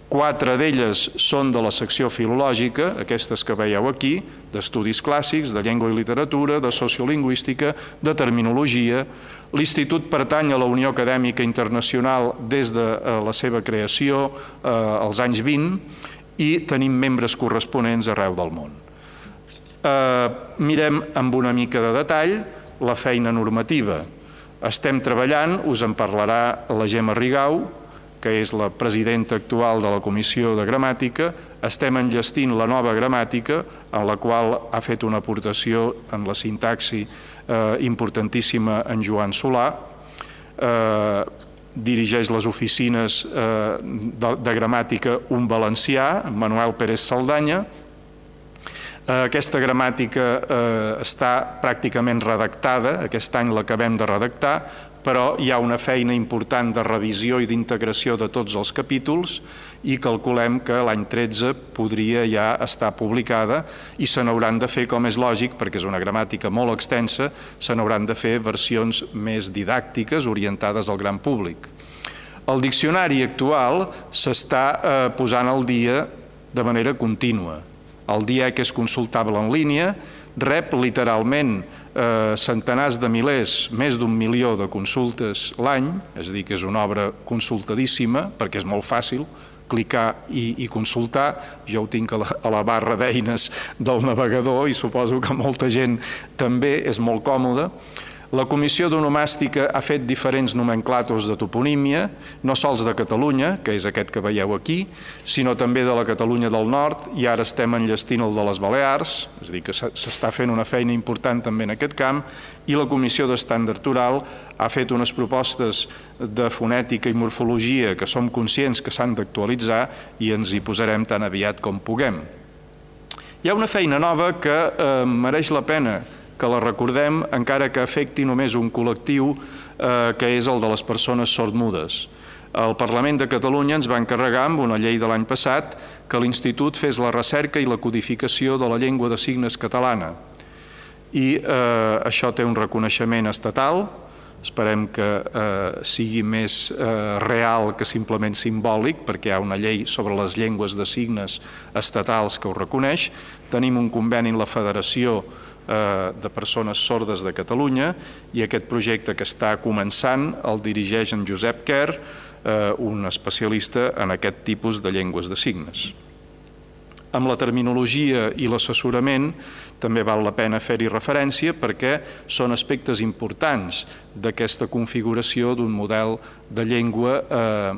Quatre d'elles són de la secció filològica, aquestes que veieu aquí, d'estudis clàssics, de llengua i literatura, de sociolingüística, de terminologia. L'Institut pertany a la Unió Acadèmica Internacional des de eh, la seva creació eh, als anys 20 i tenim membres corresponents arreu del món. Eh, mirem amb una mica de detall la feina normativa. Estem treballant, us en parlarà la Gemma Rigau, que és la presidenta actual de la Comissió de Gramàtica, estem enllestint la nova gramàtica, en la qual ha fet una aportació en la sintaxi eh, importantíssima en Joan Solà, eh, dirigeix les oficines eh, de, de gramàtica un valencià, Manuel Pérez Saldanya, eh, aquesta gramàtica eh, està pràcticament redactada, aquest any l'acabem de redactar, però hi ha una feina important de revisió i d'integració de tots els capítols i calculem que l'any 13 podria ja estar publicada i se n'hauran de fer, com és lògic, perquè és una gramàtica molt extensa, se n'hauran de fer versions més didàctiques orientades al gran públic. El diccionari actual s'està eh, posant al dia de manera contínua. El dia que és consultable en línia rep literalment eh, centenars de milers, més d'un milió de consultes l'any, és a dir, que és una obra consultadíssima, perquè és molt fàcil clicar i, i consultar. Jo ho tinc a la, a la barra d'eines del navegador i suposo que molta gent també és molt còmode. La Comissió d'Onomàstica ha fet diferents nomenclàtors de toponímia, no sols de Catalunya, que és aquest que veieu aquí, sinó també de la Catalunya del Nord, i ara estem enllestint el de les Balears, és a dir, que s'està fent una feina important també en aquest camp, i la Comissió d'Estàndard Oral ha fet unes propostes de fonètica i morfologia que som conscients que s'han d'actualitzar i ens hi posarem tan aviat com puguem. Hi ha una feina nova que eh, mereix la pena que la recordem encara que afecti només un col·lectiu eh, que és el de les persones sordmudes. El Parlament de Catalunya ens va encarregar amb una llei de l'any passat que l'Institut fes la recerca i la codificació de la llengua de signes catalana. I eh, això té un reconeixement estatal, esperem que eh, sigui més eh, real que simplement simbòlic, perquè hi ha una llei sobre les llengües de signes estatals que ho reconeix. Tenim un conveni en la Federació Eh, de persones sordes de Catalunya i aquest projecte que està començant el dirigeix en Josep Kerr, eh, un especialista en aquest tipus de llengües de signes. Amb la terminologia i l'assessorament també val la pena fer-hi referència perquè són aspectes importants d'aquesta configuració d'un model de llengua eh,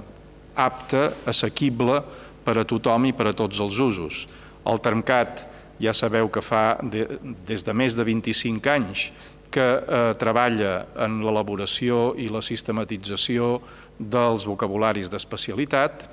apte, assequible per a tothom i per a tots els usos. El termcat ja sabeu que fa de, des de més de 25 anys que eh, treballa en l'elaboració i la sistematització dels vocabularis d'especialitat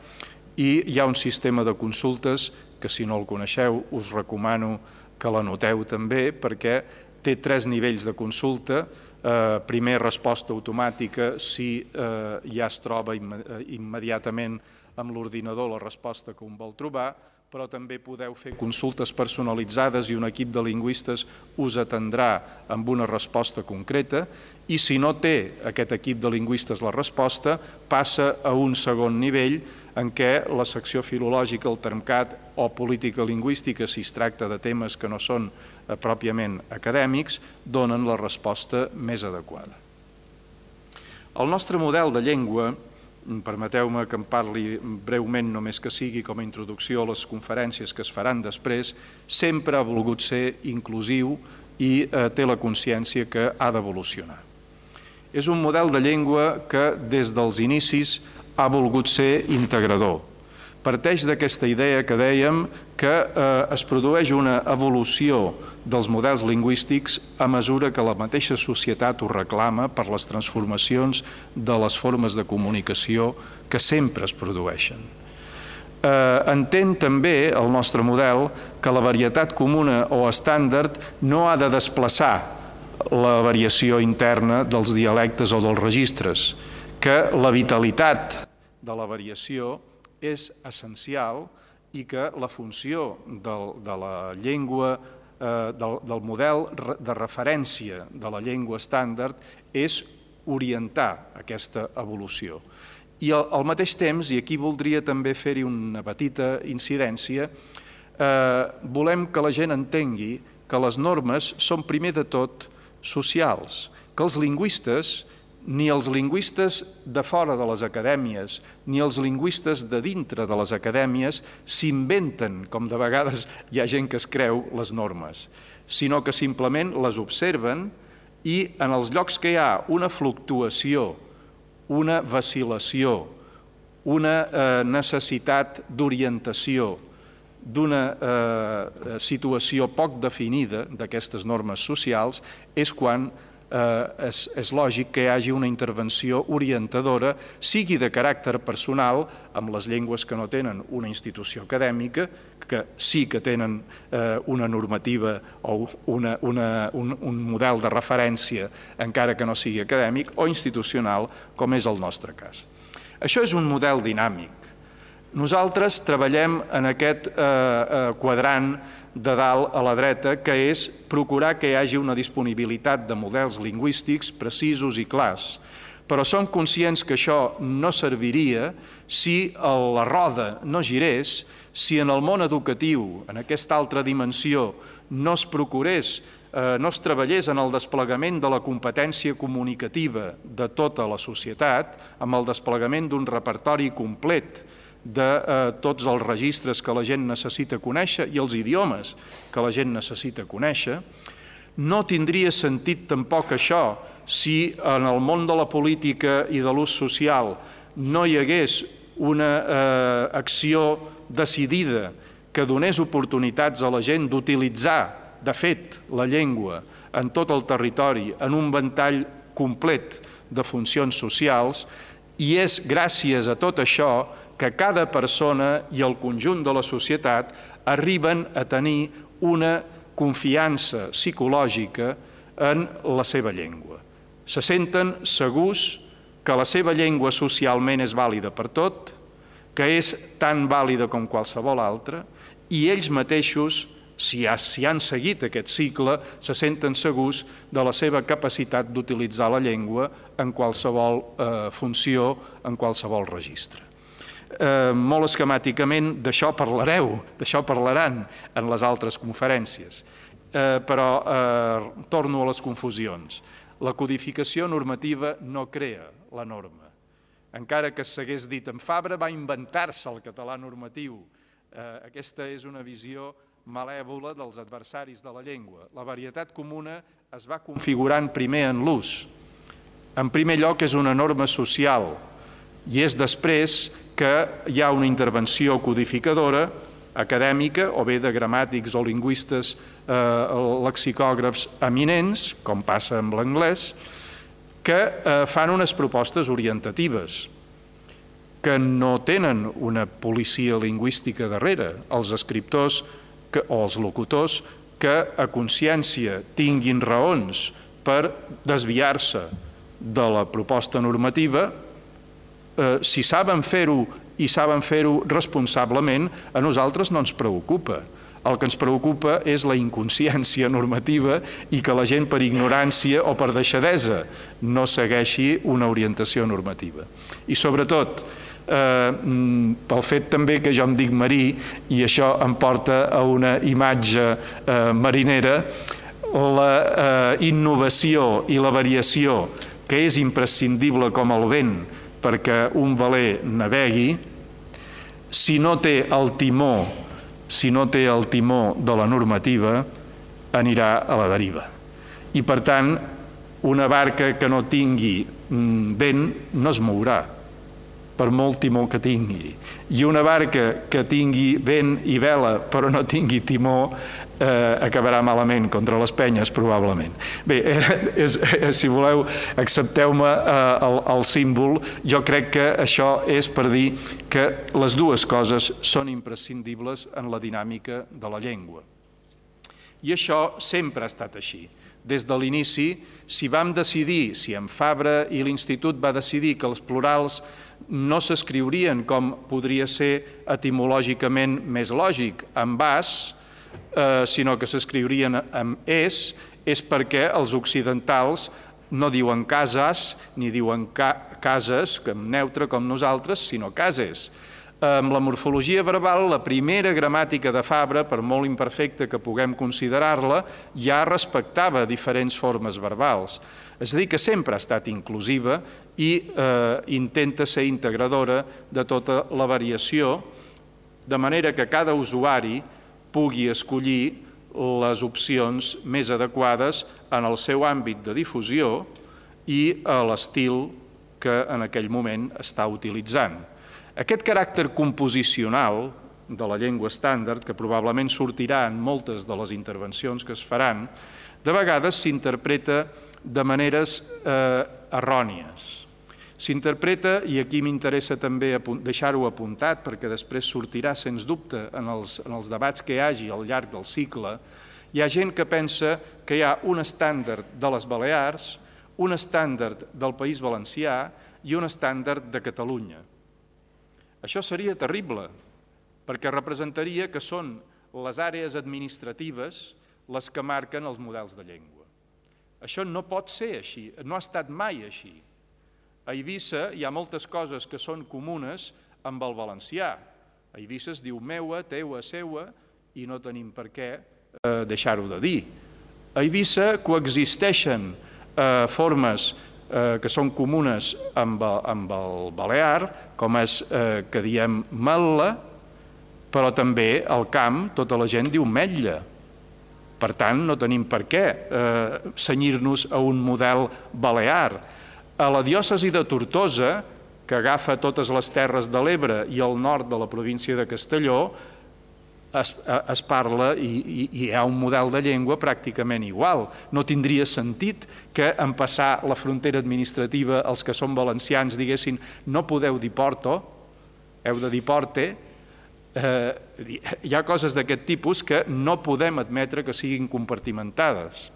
i hi ha un sistema de consultes que si no el coneixeu us recomano que l'anoteu també perquè té tres nivells de consulta, eh, primer resposta automàtica si eh, ja es troba immediatament amb l'ordinador la resposta que un vol trobar, però també podeu fer consultes personalitzades i un equip de lingüistes us atendrà amb una resposta concreta i si no té aquest equip de lingüistes la resposta, passa a un segon nivell en què la secció filològica, el termcat o política lingüística, si es tracta de temes que no són eh, pròpiament acadèmics, donen la resposta més adequada. El nostre model de llengua permeteu-me que em parli breument, només que sigui com a introducció a les conferències que es faran després, sempre ha volgut ser inclusiu i eh, té la consciència que ha d'evolucionar. És un model de llengua que des dels inicis ha volgut ser integrador, parteix d'aquesta idea que dèiem que eh, es produeix una evolució dels models lingüístics a mesura que la mateixa societat ho reclama per les transformacions de les formes de comunicació que sempre es produeixen. Eh, entén també el nostre model que la varietat comuna o estàndard no ha de desplaçar la variació interna dels dialectes o dels registres, que la vitalitat de la variació és essencial i que la funció del, de la llengua, eh, del, del model de referència de la llengua estàndard és orientar aquesta evolució. I al, mateix temps, i aquí voldria també fer-hi una petita incidència, eh, volem que la gent entengui que les normes són primer de tot socials, que els lingüistes, ni els lingüistes de fora de les acadèmies, ni els lingüistes de dintre de les acadèmies s'inventen, com de vegades hi ha gent que es creu, les normes, sinó que simplement les observen i en els llocs que hi ha una fluctuació, una vacil·lació, una eh, necessitat d'orientació, d'una eh, situació poc definida d'aquestes normes socials, és quan eh, és, és lògic que hi hagi una intervenció orientadora, sigui de caràcter personal, amb les llengües que no tenen una institució acadèmica, que sí que tenen eh, una normativa o una, una, un, un model de referència, encara que no sigui acadèmic, o institucional, com és el nostre cas. Això és un model dinàmic. Nosaltres treballem en aquest eh, eh, quadrant de dalt a la dreta, que és procurar que hi hagi una disponibilitat de models lingüístics precisos i clars. Però som conscients que això no serviria si la roda no girés, si en el món educatiu, en aquesta altra dimensió, no es procurés, eh, no es treballés en el desplegament de la competència comunicativa de tota la societat, amb el desplegament d'un repertori complet de eh, tots els registres que la gent necessita conèixer i els idiomes que la gent necessita conèixer, no tindria sentit tampoc això si en el món de la política i de l'ús social no hi hagués una eh, acció decidida que donés oportunitats a la gent d'utilitzar, de fet, la llengua en tot el territori, en un ventall complet de funcions socials, i és gràcies a tot això que cada persona i el conjunt de la societat arriben a tenir una confiança psicològica en la seva llengua. Se senten segurs que la seva llengua socialment és vàlida per tot, que és tan vàlida com qualsevol altra, i ells mateixos, si, han seguit aquest cicle, se senten segurs de la seva capacitat d'utilitzar la llengua en qualsevol eh, funció, en qualsevol registre eh, molt esquemàticament d'això parlareu, d'això parlaran en les altres conferències. Eh, però eh, torno a les confusions. La codificació normativa no crea la norma. Encara que s'hagués dit en Fabra, va inventar-se el català normatiu. Eh, aquesta és una visió malèvola dels adversaris de la llengua. La varietat comuna es va configurant primer en l'ús. En primer lloc és una norma social i és després que hi ha una intervenció codificadora acadèmica o bé de gramàtics o lingüistes eh, lexicògrafs eminents, com passa amb l'anglès, que eh, fan unes propostes orientatives que no tenen una policia lingüística darrere. Els escriptors que, o els locutors que a consciència tinguin raons per desviar-se de la proposta normativa eh, si saben fer-ho i saben fer-ho responsablement, a nosaltres no ens preocupa. El que ens preocupa és la inconsciència normativa i que la gent per ignorància o per deixadesa no segueixi una orientació normativa. I sobretot, eh, pel fet també que jo em dic marí i això em porta a una imatge eh, marinera, la eh, innovació i la variació que és imprescindible com el vent perquè un valer navegui, si no té el timó, si no té el timó de la normativa, anirà a la deriva. I per tant, una barca que no tingui mm, vent no es mourà, per molt timó que tingui. I una barca que tingui vent i vela però no tingui timó eh, acabarà malament contra les penyes, probablement. Bé, eh, és, eh, si voleu, accepteu-me eh, el, el símbol. Jo crec que això és per dir que les dues coses són imprescindibles en la dinàmica de la llengua. I això sempre ha estat així. Des de l'inici, si vam decidir, si en Fabra i l'Institut va decidir que els plurals no s'escriurien com podria ser etimològicament més lògic, en bas, eh, sinó que s'escriurien amb és, és perquè els occidentals no diuen cases ni diuen ca cases, com neutre com nosaltres, sinó cases. Amb la morfologia verbal, la primera gramàtica de Fabra, per molt imperfecta que puguem considerar-la, ja respectava diferents formes verbals. És a dir, que sempre ha estat inclusiva i eh, intenta ser integradora de tota la variació, de manera que cada usuari pugui escollir les opcions més adequades en el seu àmbit de difusió i a l'estil que en aquell moment està utilitzant. Aquest caràcter composicional de la llengua estàndard, que probablement sortirà en moltes de les intervencions que es faran, de vegades s'interpreta de maneres eh, errònies. S'interpreta, i aquí m'interessa també deixar-ho apuntat, perquè després sortirà, sens dubte, en els, en els debats que hi hagi al llarg del cicle, hi ha gent que pensa que hi ha un estàndard de les Balears, un estàndard del País Valencià i un estàndard de Catalunya. Això seria terrible, perquè representaria que són les àrees administratives les que marquen els models de llengua. Això no pot ser així, no ha estat mai així. A Eivissa hi ha moltes coses que són comunes amb el valencià. A Eivissa es diu meua, teua, seua, i no tenim per què eh, deixar-ho de dir. A Eivissa coexisteixen eh, formes eh, que són comunes amb, amb el balear, com és eh, que diem mel·la, però també al camp tota la gent diu metlla. Per tant, no tenim per què eh, senyir-nos a un model balear a la diòcesi de Tortosa, que agafa totes les terres de l'Ebre i el nord de la província de Castelló, es, es parla i, i, i hi ha un model de llengua pràcticament igual. No tindria sentit que en passar la frontera administrativa els que són valencians diguessin no podeu dir Porto, heu de dir Porte, eh, hi ha coses d'aquest tipus que no podem admetre que siguin compartimentades.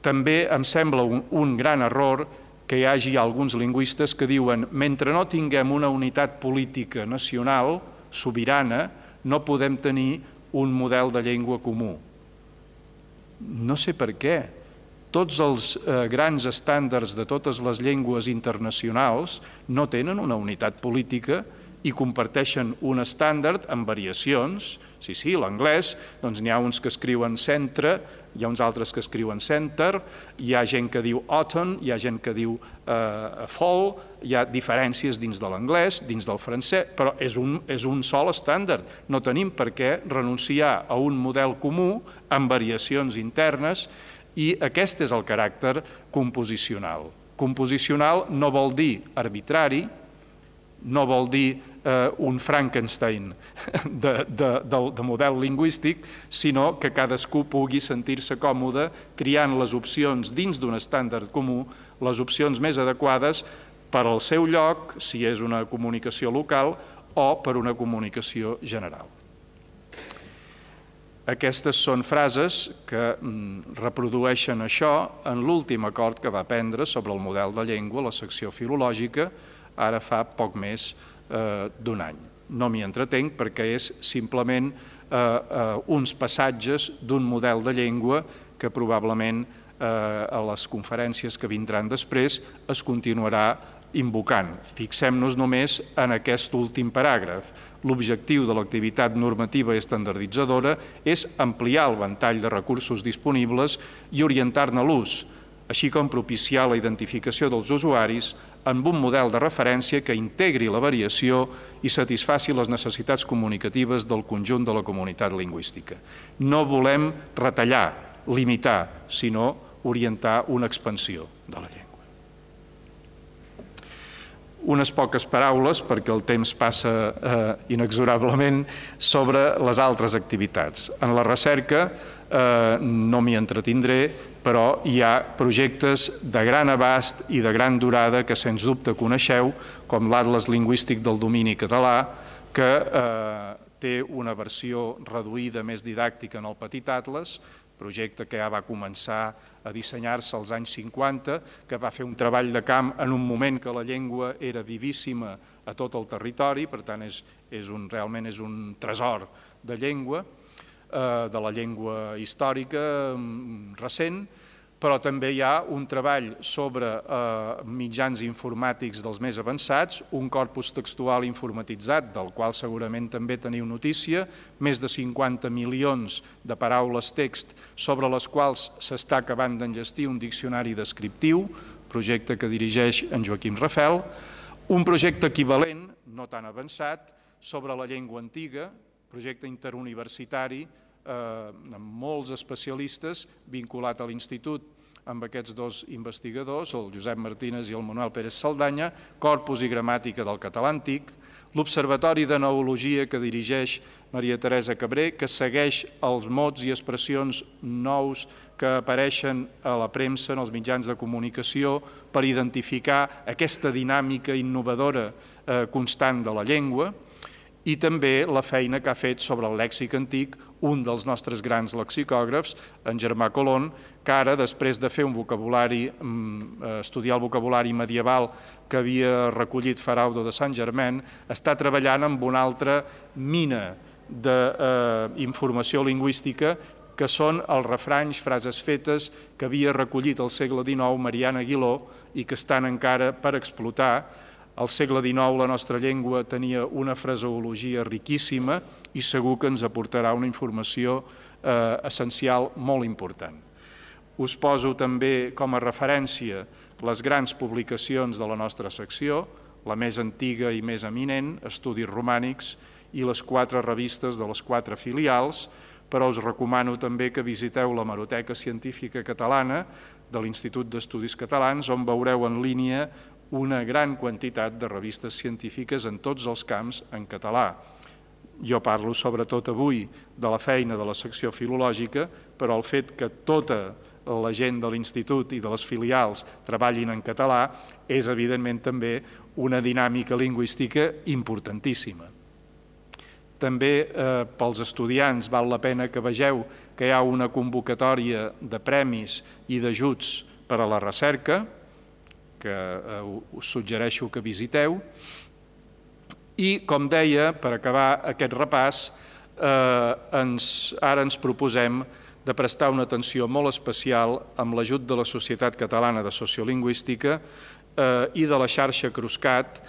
També em sembla un, un gran error que hi hagi alguns lingüistes que diuen mentre no tinguem una unitat política nacional, sobirana, no podem tenir un model de llengua comú. No sé per què. Tots els eh, grans estàndards de totes les llengües internacionals no tenen una unitat política i comparteixen un estàndard amb variacions. Sí, sí, l'anglès, doncs n'hi ha uns que escriuen centre, hi ha uns altres que escriuen center, hi ha gent que diu autumn, hi ha gent que diu eh, fall, hi ha diferències dins de l'anglès, dins del francès, però és un, és un sol estàndard. No tenim per què renunciar a un model comú amb variacions internes i aquest és el caràcter composicional. Composicional no vol dir arbitrari, no vol dir eh, un Frankenstein de, de, de, de model lingüístic, sinó que cadascú pugui sentir-se còmode triant les opcions dins d'un estàndard comú, les opcions més adequades per al seu lloc, si és una comunicació local, o per una comunicació general. Aquestes són frases que mm, reprodueixen això en l'últim acord que va prendre sobre el model de llengua, la secció filològica, ara fa poc més eh, d'un any. No m'hi entretenc perquè és simplement eh, eh, uns passatges d'un model de llengua que probablement eh, a les conferències que vindran després es continuarà invocant. Fixem-nos només en aquest últim paràgraf. L'objectiu de l'activitat normativa estandarditzadora és ampliar el ventall de recursos disponibles i orientar-ne l'ús, així com propiciar la identificació dels usuaris amb un model de referència que integri la variació i satisfaci les necessitats comunicatives del conjunt de la comunitat lingüística. No volem retallar, limitar, sinó orientar una expansió de la llengua. Unes poques paraules, perquè el temps passa eh, inexorablement, sobre les altres activitats. En la recerca eh, no m'hi entretindré, però hi ha projectes de gran abast i de gran durada que sens dubte coneixeu, com l'Atlas Lingüístic del Domini Català, que eh, té una versió reduïda més didàctica en el Petit Atlas, projecte que ja va començar a dissenyar-se als anys 50, que va fer un treball de camp en un moment que la llengua era vivíssima a tot el territori, per tant és, és un, realment és un tresor de llengua, de la llengua històrica mm, recent, però també hi ha un treball sobre eh, mitjans informàtics dels més avançats, un corpus textual informatitzat, del qual segurament també teniu notícia, més de 50 milions de paraules text sobre les quals s'està acabant d'enllestir un diccionari descriptiu, projecte que dirigeix en Joaquim Rafel, un projecte equivalent, no tan avançat, sobre la llengua antiga, projecte interuniversitari eh, amb molts especialistes vinculat a l'institut amb aquests dos investigadors, el Josep Martínez i el Manuel Pérez Saldanya, Corpus i Gramàtica del Català Antic, l'Observatori de Neologia que dirigeix Maria Teresa Cabré, que segueix els mots i expressions nous que apareixen a la premsa, en els mitjans de comunicació, per identificar aquesta dinàmica innovadora eh, constant de la llengua, i també la feina que ha fet sobre el lèxic antic un dels nostres grans lexicògrafs, en Germà Colón, que ara, després de fer un vocabulari, mm, eh, estudiar el vocabulari medieval que havia recollit Faraudo de Sant Germain, està treballant amb una altra mina d'informació eh, lingüística que són els refranys, frases fetes que havia recollit al segle XIX Mariana Aguiló i que estan encara per explotar al segle XIX la nostra llengua tenia una fraseologia riquíssima i segur que ens aportarà una informació eh, essencial molt important. Us poso també com a referència les grans publicacions de la nostra secció, la més antiga i més eminent, Estudis Romànics, i les quatre revistes de les quatre filials, però us recomano també que visiteu la Maroteca Científica Catalana de l'Institut d'Estudis Catalans, on veureu en línia una gran quantitat de revistes científiques en tots els camps en català. Jo parlo sobretot avui de la feina de la secció filològica, però el fet que tota la gent de l'Institut i de les filials treballin en català és evidentment també una dinàmica lingüística importantíssima. També eh, pels estudiants val la pena que vegeu que hi ha una convocatòria de premis i d'ajuts per a la recerca, que eh, us suggereixo que visiteu. I, com deia, per acabar aquest repàs, eh, ens, ara ens proposem de prestar una atenció molt especial amb l'ajut de la Societat Catalana de Sociolingüística eh, i de la xarxa Cruscat,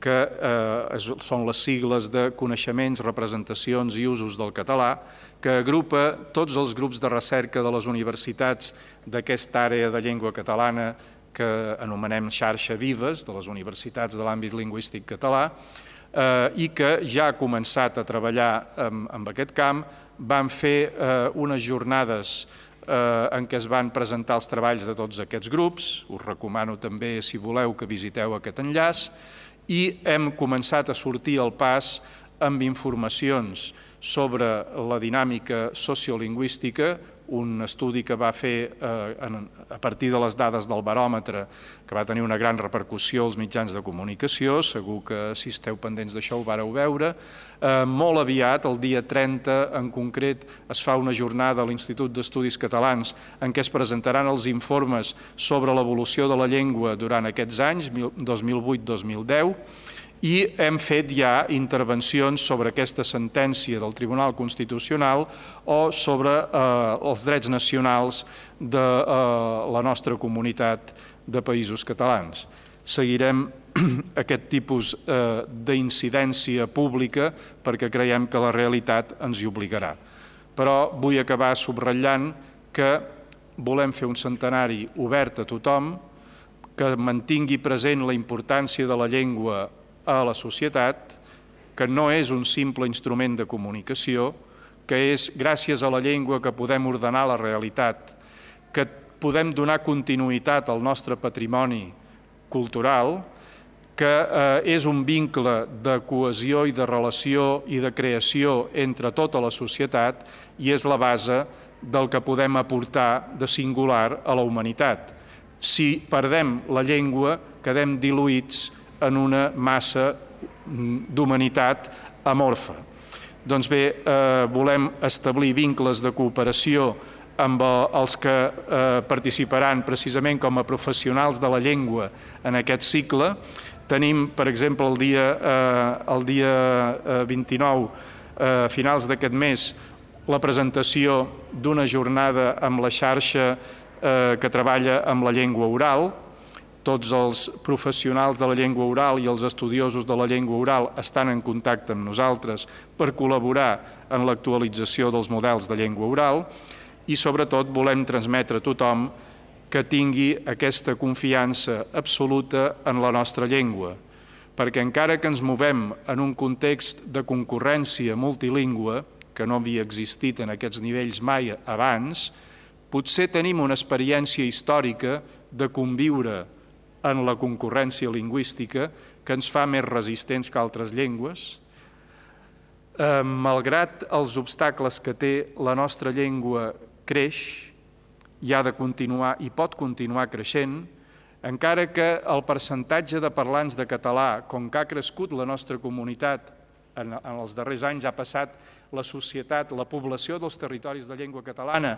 que eh, són les sigles de coneixements, representacions i usos del català, que agrupa tots els grups de recerca de les universitats d'aquesta àrea de llengua catalana que anomenem xarxa vives de les universitats de l'àmbit lingüístic català eh, i que ja ha començat a treballar en, en aquest camp. Van fer eh, unes jornades eh, en què es van presentar els treballs de tots aquests grups, us recomano també, si voleu, que visiteu aquest enllaç, i hem començat a sortir al pas amb informacions sobre la dinàmica sociolingüística, un estudi que va fer eh, a partir de les dades del baròmetre, que va tenir una gran repercussió als mitjans de comunicació, segur que si esteu pendents d'això ho vareu veure. Eh, molt aviat, el dia 30 en concret, es fa una jornada a l'Institut d'Estudis Catalans en què es presentaran els informes sobre l'evolució de la llengua durant aquests anys, 2008-2010, i hem fet ja intervencions sobre aquesta sentència del Tribunal Constitucional o sobre eh, els drets nacionals de eh, la nostra comunitat de països catalans. Seguirem aquest tipus eh, d'incidència pública perquè creiem que la realitat ens hi obligarà. Però vull acabar subratllant que volem fer un centenari obert a tothom, que mantingui present la importància de la llengua a la societat, que no és un simple instrument de comunicació, que és gràcies a la llengua que podem ordenar la realitat, que podem donar continuïtat al nostre patrimoni cultural, que eh, és un vincle de cohesió i de relació i de creació entre tota la societat i és la base del que podem aportar de singular a la humanitat. Si perdem la llengua, quedem diluïts en una massa d'humanitat amorfa. Doncs bé, eh, volem establir vincles de cooperació amb els que eh, participaran precisament com a professionals de la llengua en aquest cicle. Tenim, per exemple, el dia, eh, el dia eh, 29, eh, finals d'aquest mes, la presentació d'una jornada amb la xarxa eh, que treballa amb la llengua oral. Tots els professionals de la llengua oral i els estudiosos de la llengua oral estan en contacte amb nosaltres per col·laborar en l'actualització dels models de llengua oral i sobretot volem transmetre a tothom que tingui aquesta confiança absoluta en la nostra llengua, perquè encara que ens movem en un context de concurrència multilingüe, que no havia existit en aquests nivells mai abans, potser tenim una experiència històrica de conviure en la concurrència lingüística que ens fa més resistents que altres llengües. Eh, malgrat els obstacles que té la nostra llengua creix, i ha de continuar i pot continuar creixent, encara que el percentatge de parlants de català, com que ha crescut la nostra comunitat en, en els darrers anys, ha passat la societat, la població dels territoris de llengua catalana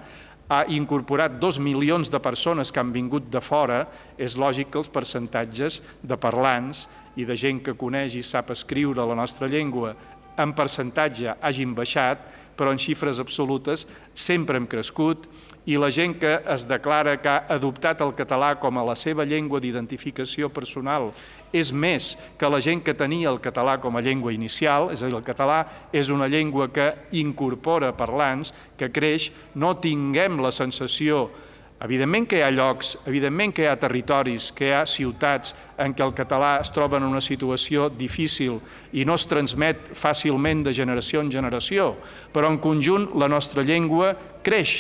ha incorporat dos milions de persones que han vingut de fora, és lògic que els percentatges de parlants i de gent que coneix i sap escriure la nostra llengua en percentatge hagin baixat, però en xifres absolutes sempre hem crescut i la gent que es declara que ha adoptat el català com a la seva llengua d'identificació personal és més que la gent que tenia el català com a llengua inicial, és a dir, el català és una llengua que incorpora parlants, que creix, no tinguem la sensació Evidentment que hi ha llocs, evidentment que hi ha territoris, que hi ha ciutats en què el català es troba en una situació difícil i no es transmet fàcilment de generació en generació, però en conjunt la nostra llengua creix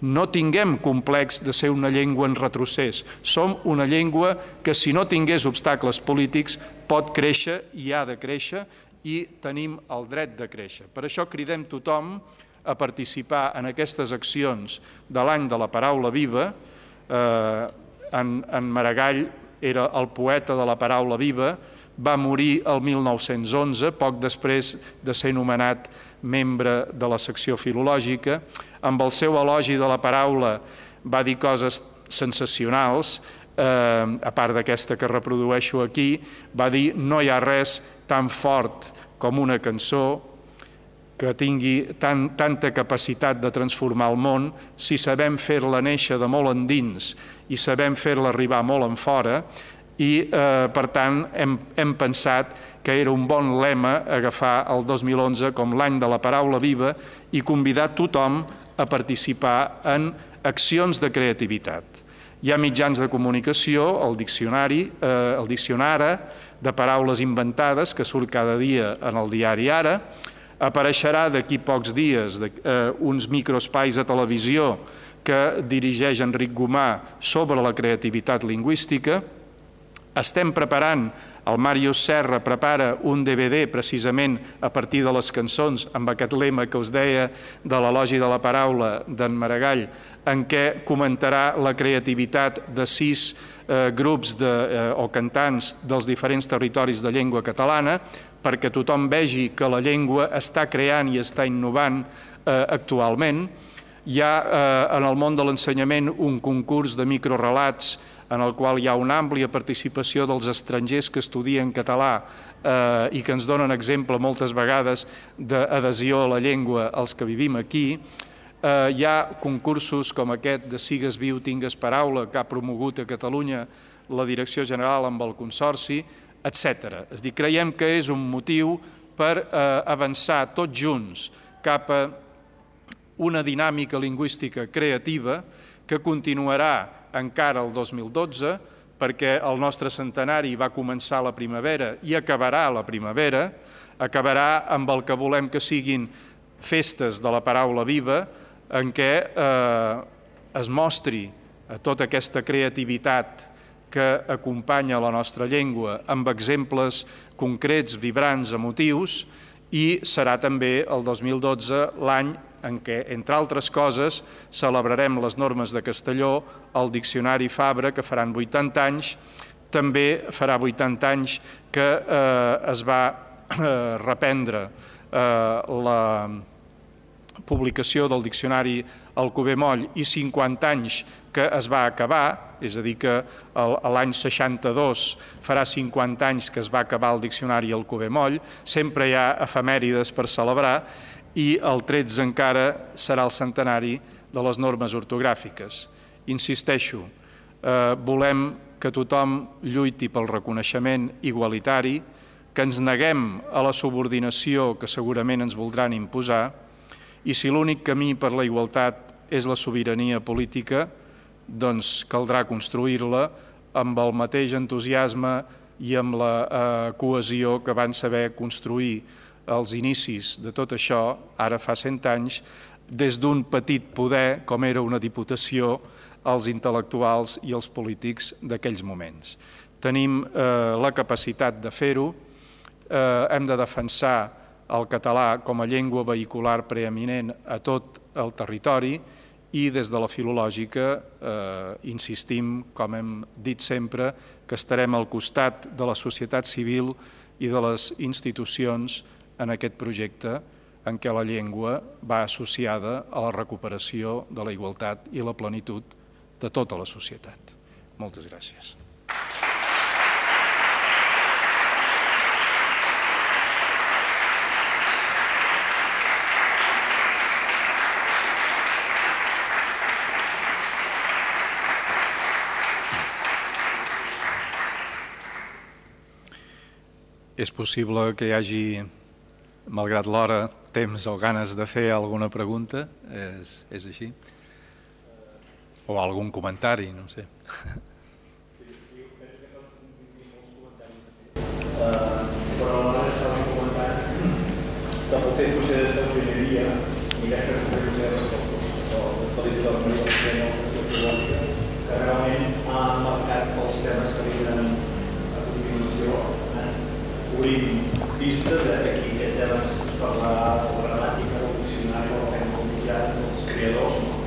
no tinguem complex de ser una llengua en retrocés. Som una llengua que, si no tingués obstacles polítics, pot créixer i ha de créixer i tenim el dret de créixer. Per això cridem tothom a participar en aquestes accions de l'any de la paraula viva. Eh, en, en Maragall era el poeta de la paraula viva, va morir el 1911, poc després de ser nomenat membre de la secció filològica, amb el seu elogi de la paraula va dir coses sensacionals, eh, a part d'aquesta que reprodueixo aquí, va dir no hi ha res tan fort com una cançó que tingui tan, tanta capacitat de transformar el món si sabem fer-la néixer de molt endins i sabem fer-la arribar molt en fora i, eh, per tant, hem, hem pensat que era un bon lema agafar el 2011 com l'any de la paraula viva i convidar tothom a participar en accions de creativitat. Hi ha mitjans de comunicació, el diccionari, eh, el diccionara de paraules inventades que surt cada dia en el diari Ara, apareixerà d'aquí pocs dies de, eh, uns microespais a televisió que dirigeix Enric Gomà sobre la creativitat lingüística. Estem preparant el Mario Serra prepara un DVD precisament a partir de les cançons amb aquest lema que us deia de l'elogi de la paraula d'en Maragall en què comentarà la creativitat de sis eh, grups de, eh, o cantants dels diferents territoris de llengua catalana perquè tothom vegi que la llengua està creant i està innovant eh, actualment. Hi ha eh, en el món de l'ensenyament un concurs de microrelats en el qual hi ha una àmplia participació dels estrangers que estudien català eh, i que ens donen exemple moltes vegades d'adhesió a la llengua als que vivim aquí. Eh, hi ha concursos com aquest de Sigues viu, tingues paraula, que ha promogut a Catalunya la Direcció General amb el Consorci, etc. És dir, creiem que és un motiu per eh, avançar tots junts cap a una dinàmica lingüística creativa que continuarà encara el 2012, perquè el nostre centenari va començar la primavera i acabarà la primavera, acabarà amb el que volem que siguin festes de la paraula viva, en què eh, es mostri tota aquesta creativitat que acompanya la nostra llengua amb exemples concrets, vibrants, emotius, i serà també el 2012 l'any en què, entre altres coses, celebrarem les normes de Castelló, el Diccionari Fabra, que faran 80 anys, també farà 80 anys que eh, es va eh, reprendre eh, la publicació del Diccionari Alcover Moll i 50 anys que es va acabar, és a dir, que l'any 62 farà 50 anys que es va acabar el Diccionari Alcover Moll, sempre hi ha efemèrides per celebrar, i el 13 encara serà el centenari de les normes ortogràfiques. Insisteixo, eh, volem que tothom lluiti pel reconeixement igualitari, que ens neguem a la subordinació que segurament ens voldran imposar i si l'únic camí per la igualtat és la sobirania política, doncs caldrà construir-la amb el mateix entusiasme i amb la eh, cohesió que van saber construir els inicis de tot això, ara fa cent anys, des d'un petit poder, com era una diputació, als intel·lectuals i els polítics d'aquells moments. Tenim eh, la capacitat de fer-ho, eh, hem de defensar el català com a llengua vehicular preeminent a tot el territori i des de la filològica eh, insistim, com hem dit sempre, que estarem al costat de la societat civil i de les institucions en aquest projecte en què la llengua va associada a la recuperació de la igualtat i la plenitud de tota la societat. Moltes gràcies. És possible que hi hagi, malgrat l'hora, temps o ganes de fer alguna pregunta? És, és així? O algun comentari, no sé. Uh, però alhora estava comentant que fet potser de dia i crec que potser de ser el pel·lícula del Maria que realment ha marcat els temes que vindran a continuació obrint pista de que aquí aquest tema es parlarà de la gramàtica, del diccionari, del fem com mitjans, dels creadors, no?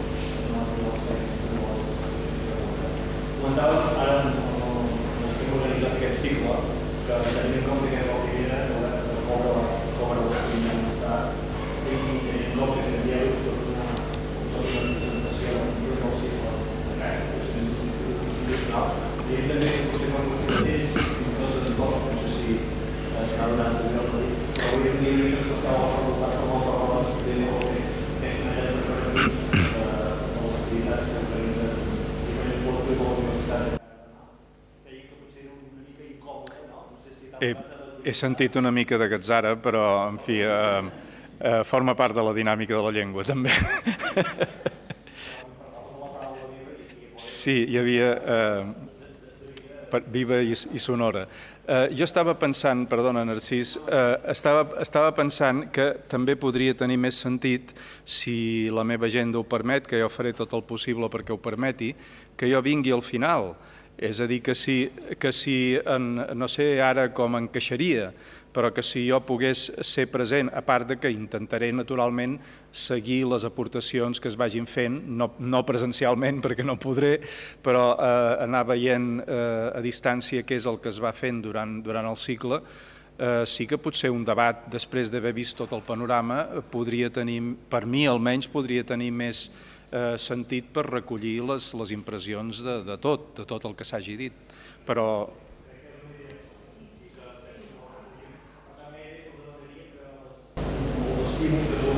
Comentava ara en estem organitzant aquest cicle que tenim en compte que és la primera de veure com era la primera està i tenim no que canvieu tota una, tota una presentació d'un nou cicle de caire, que és un institut institucional i també potser quan ho mateix fins i tot en poc, no sé si s'ha donat el lloc però avui en dia que estava a la facultat com a paraules de és és una lletra de recorreguts de les activitats que organitzen diferents col·lectius de la universitat deia que potser era una mica incòmode, no? No sé si He, he sentit una mica de gatzara, però, en fi, eh, eh, forma part de la dinàmica de la llengua, també. Sí, hi havia eh, viva i, i sonora. Eh, jo estava pensant, perdona Narcís, eh, estava, estava pensant que també podria tenir més sentit, si la meva agenda ho permet, que jo faré tot el possible perquè ho permeti, que jo vingui al final. És a dir, que si, que si en, no sé ara com encaixaria, però que si jo pogués ser present, a part de que intentaré naturalment seguir les aportacions que es vagin fent, no, no presencialment perquè no podré, però eh, anar veient eh, a distància què és el que es va fent durant, durant el cicle, eh, sí que potser un debat, després d'haver vist tot el panorama, podria tenir, per mi almenys, podria tenir més eh, sentit per recollir les, les impressions de, de tot, de tot el que s'hagi dit. Però estímuls que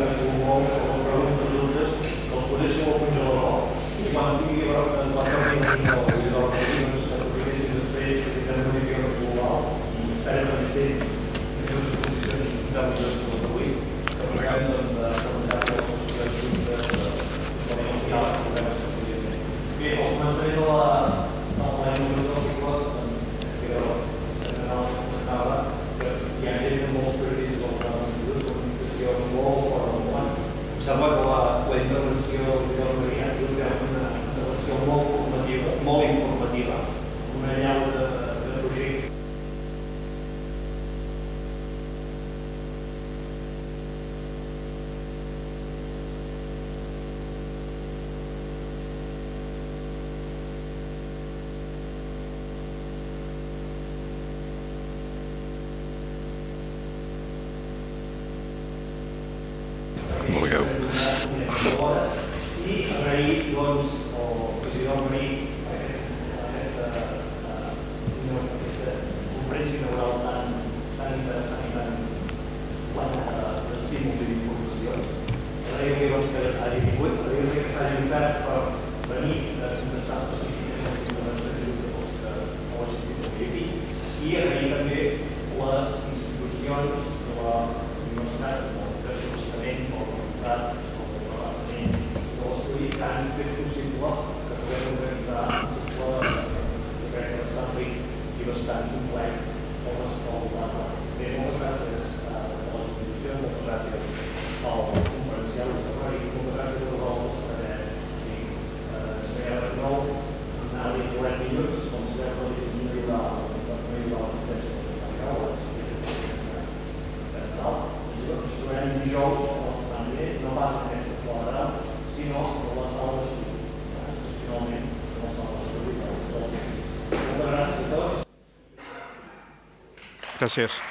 Gracias.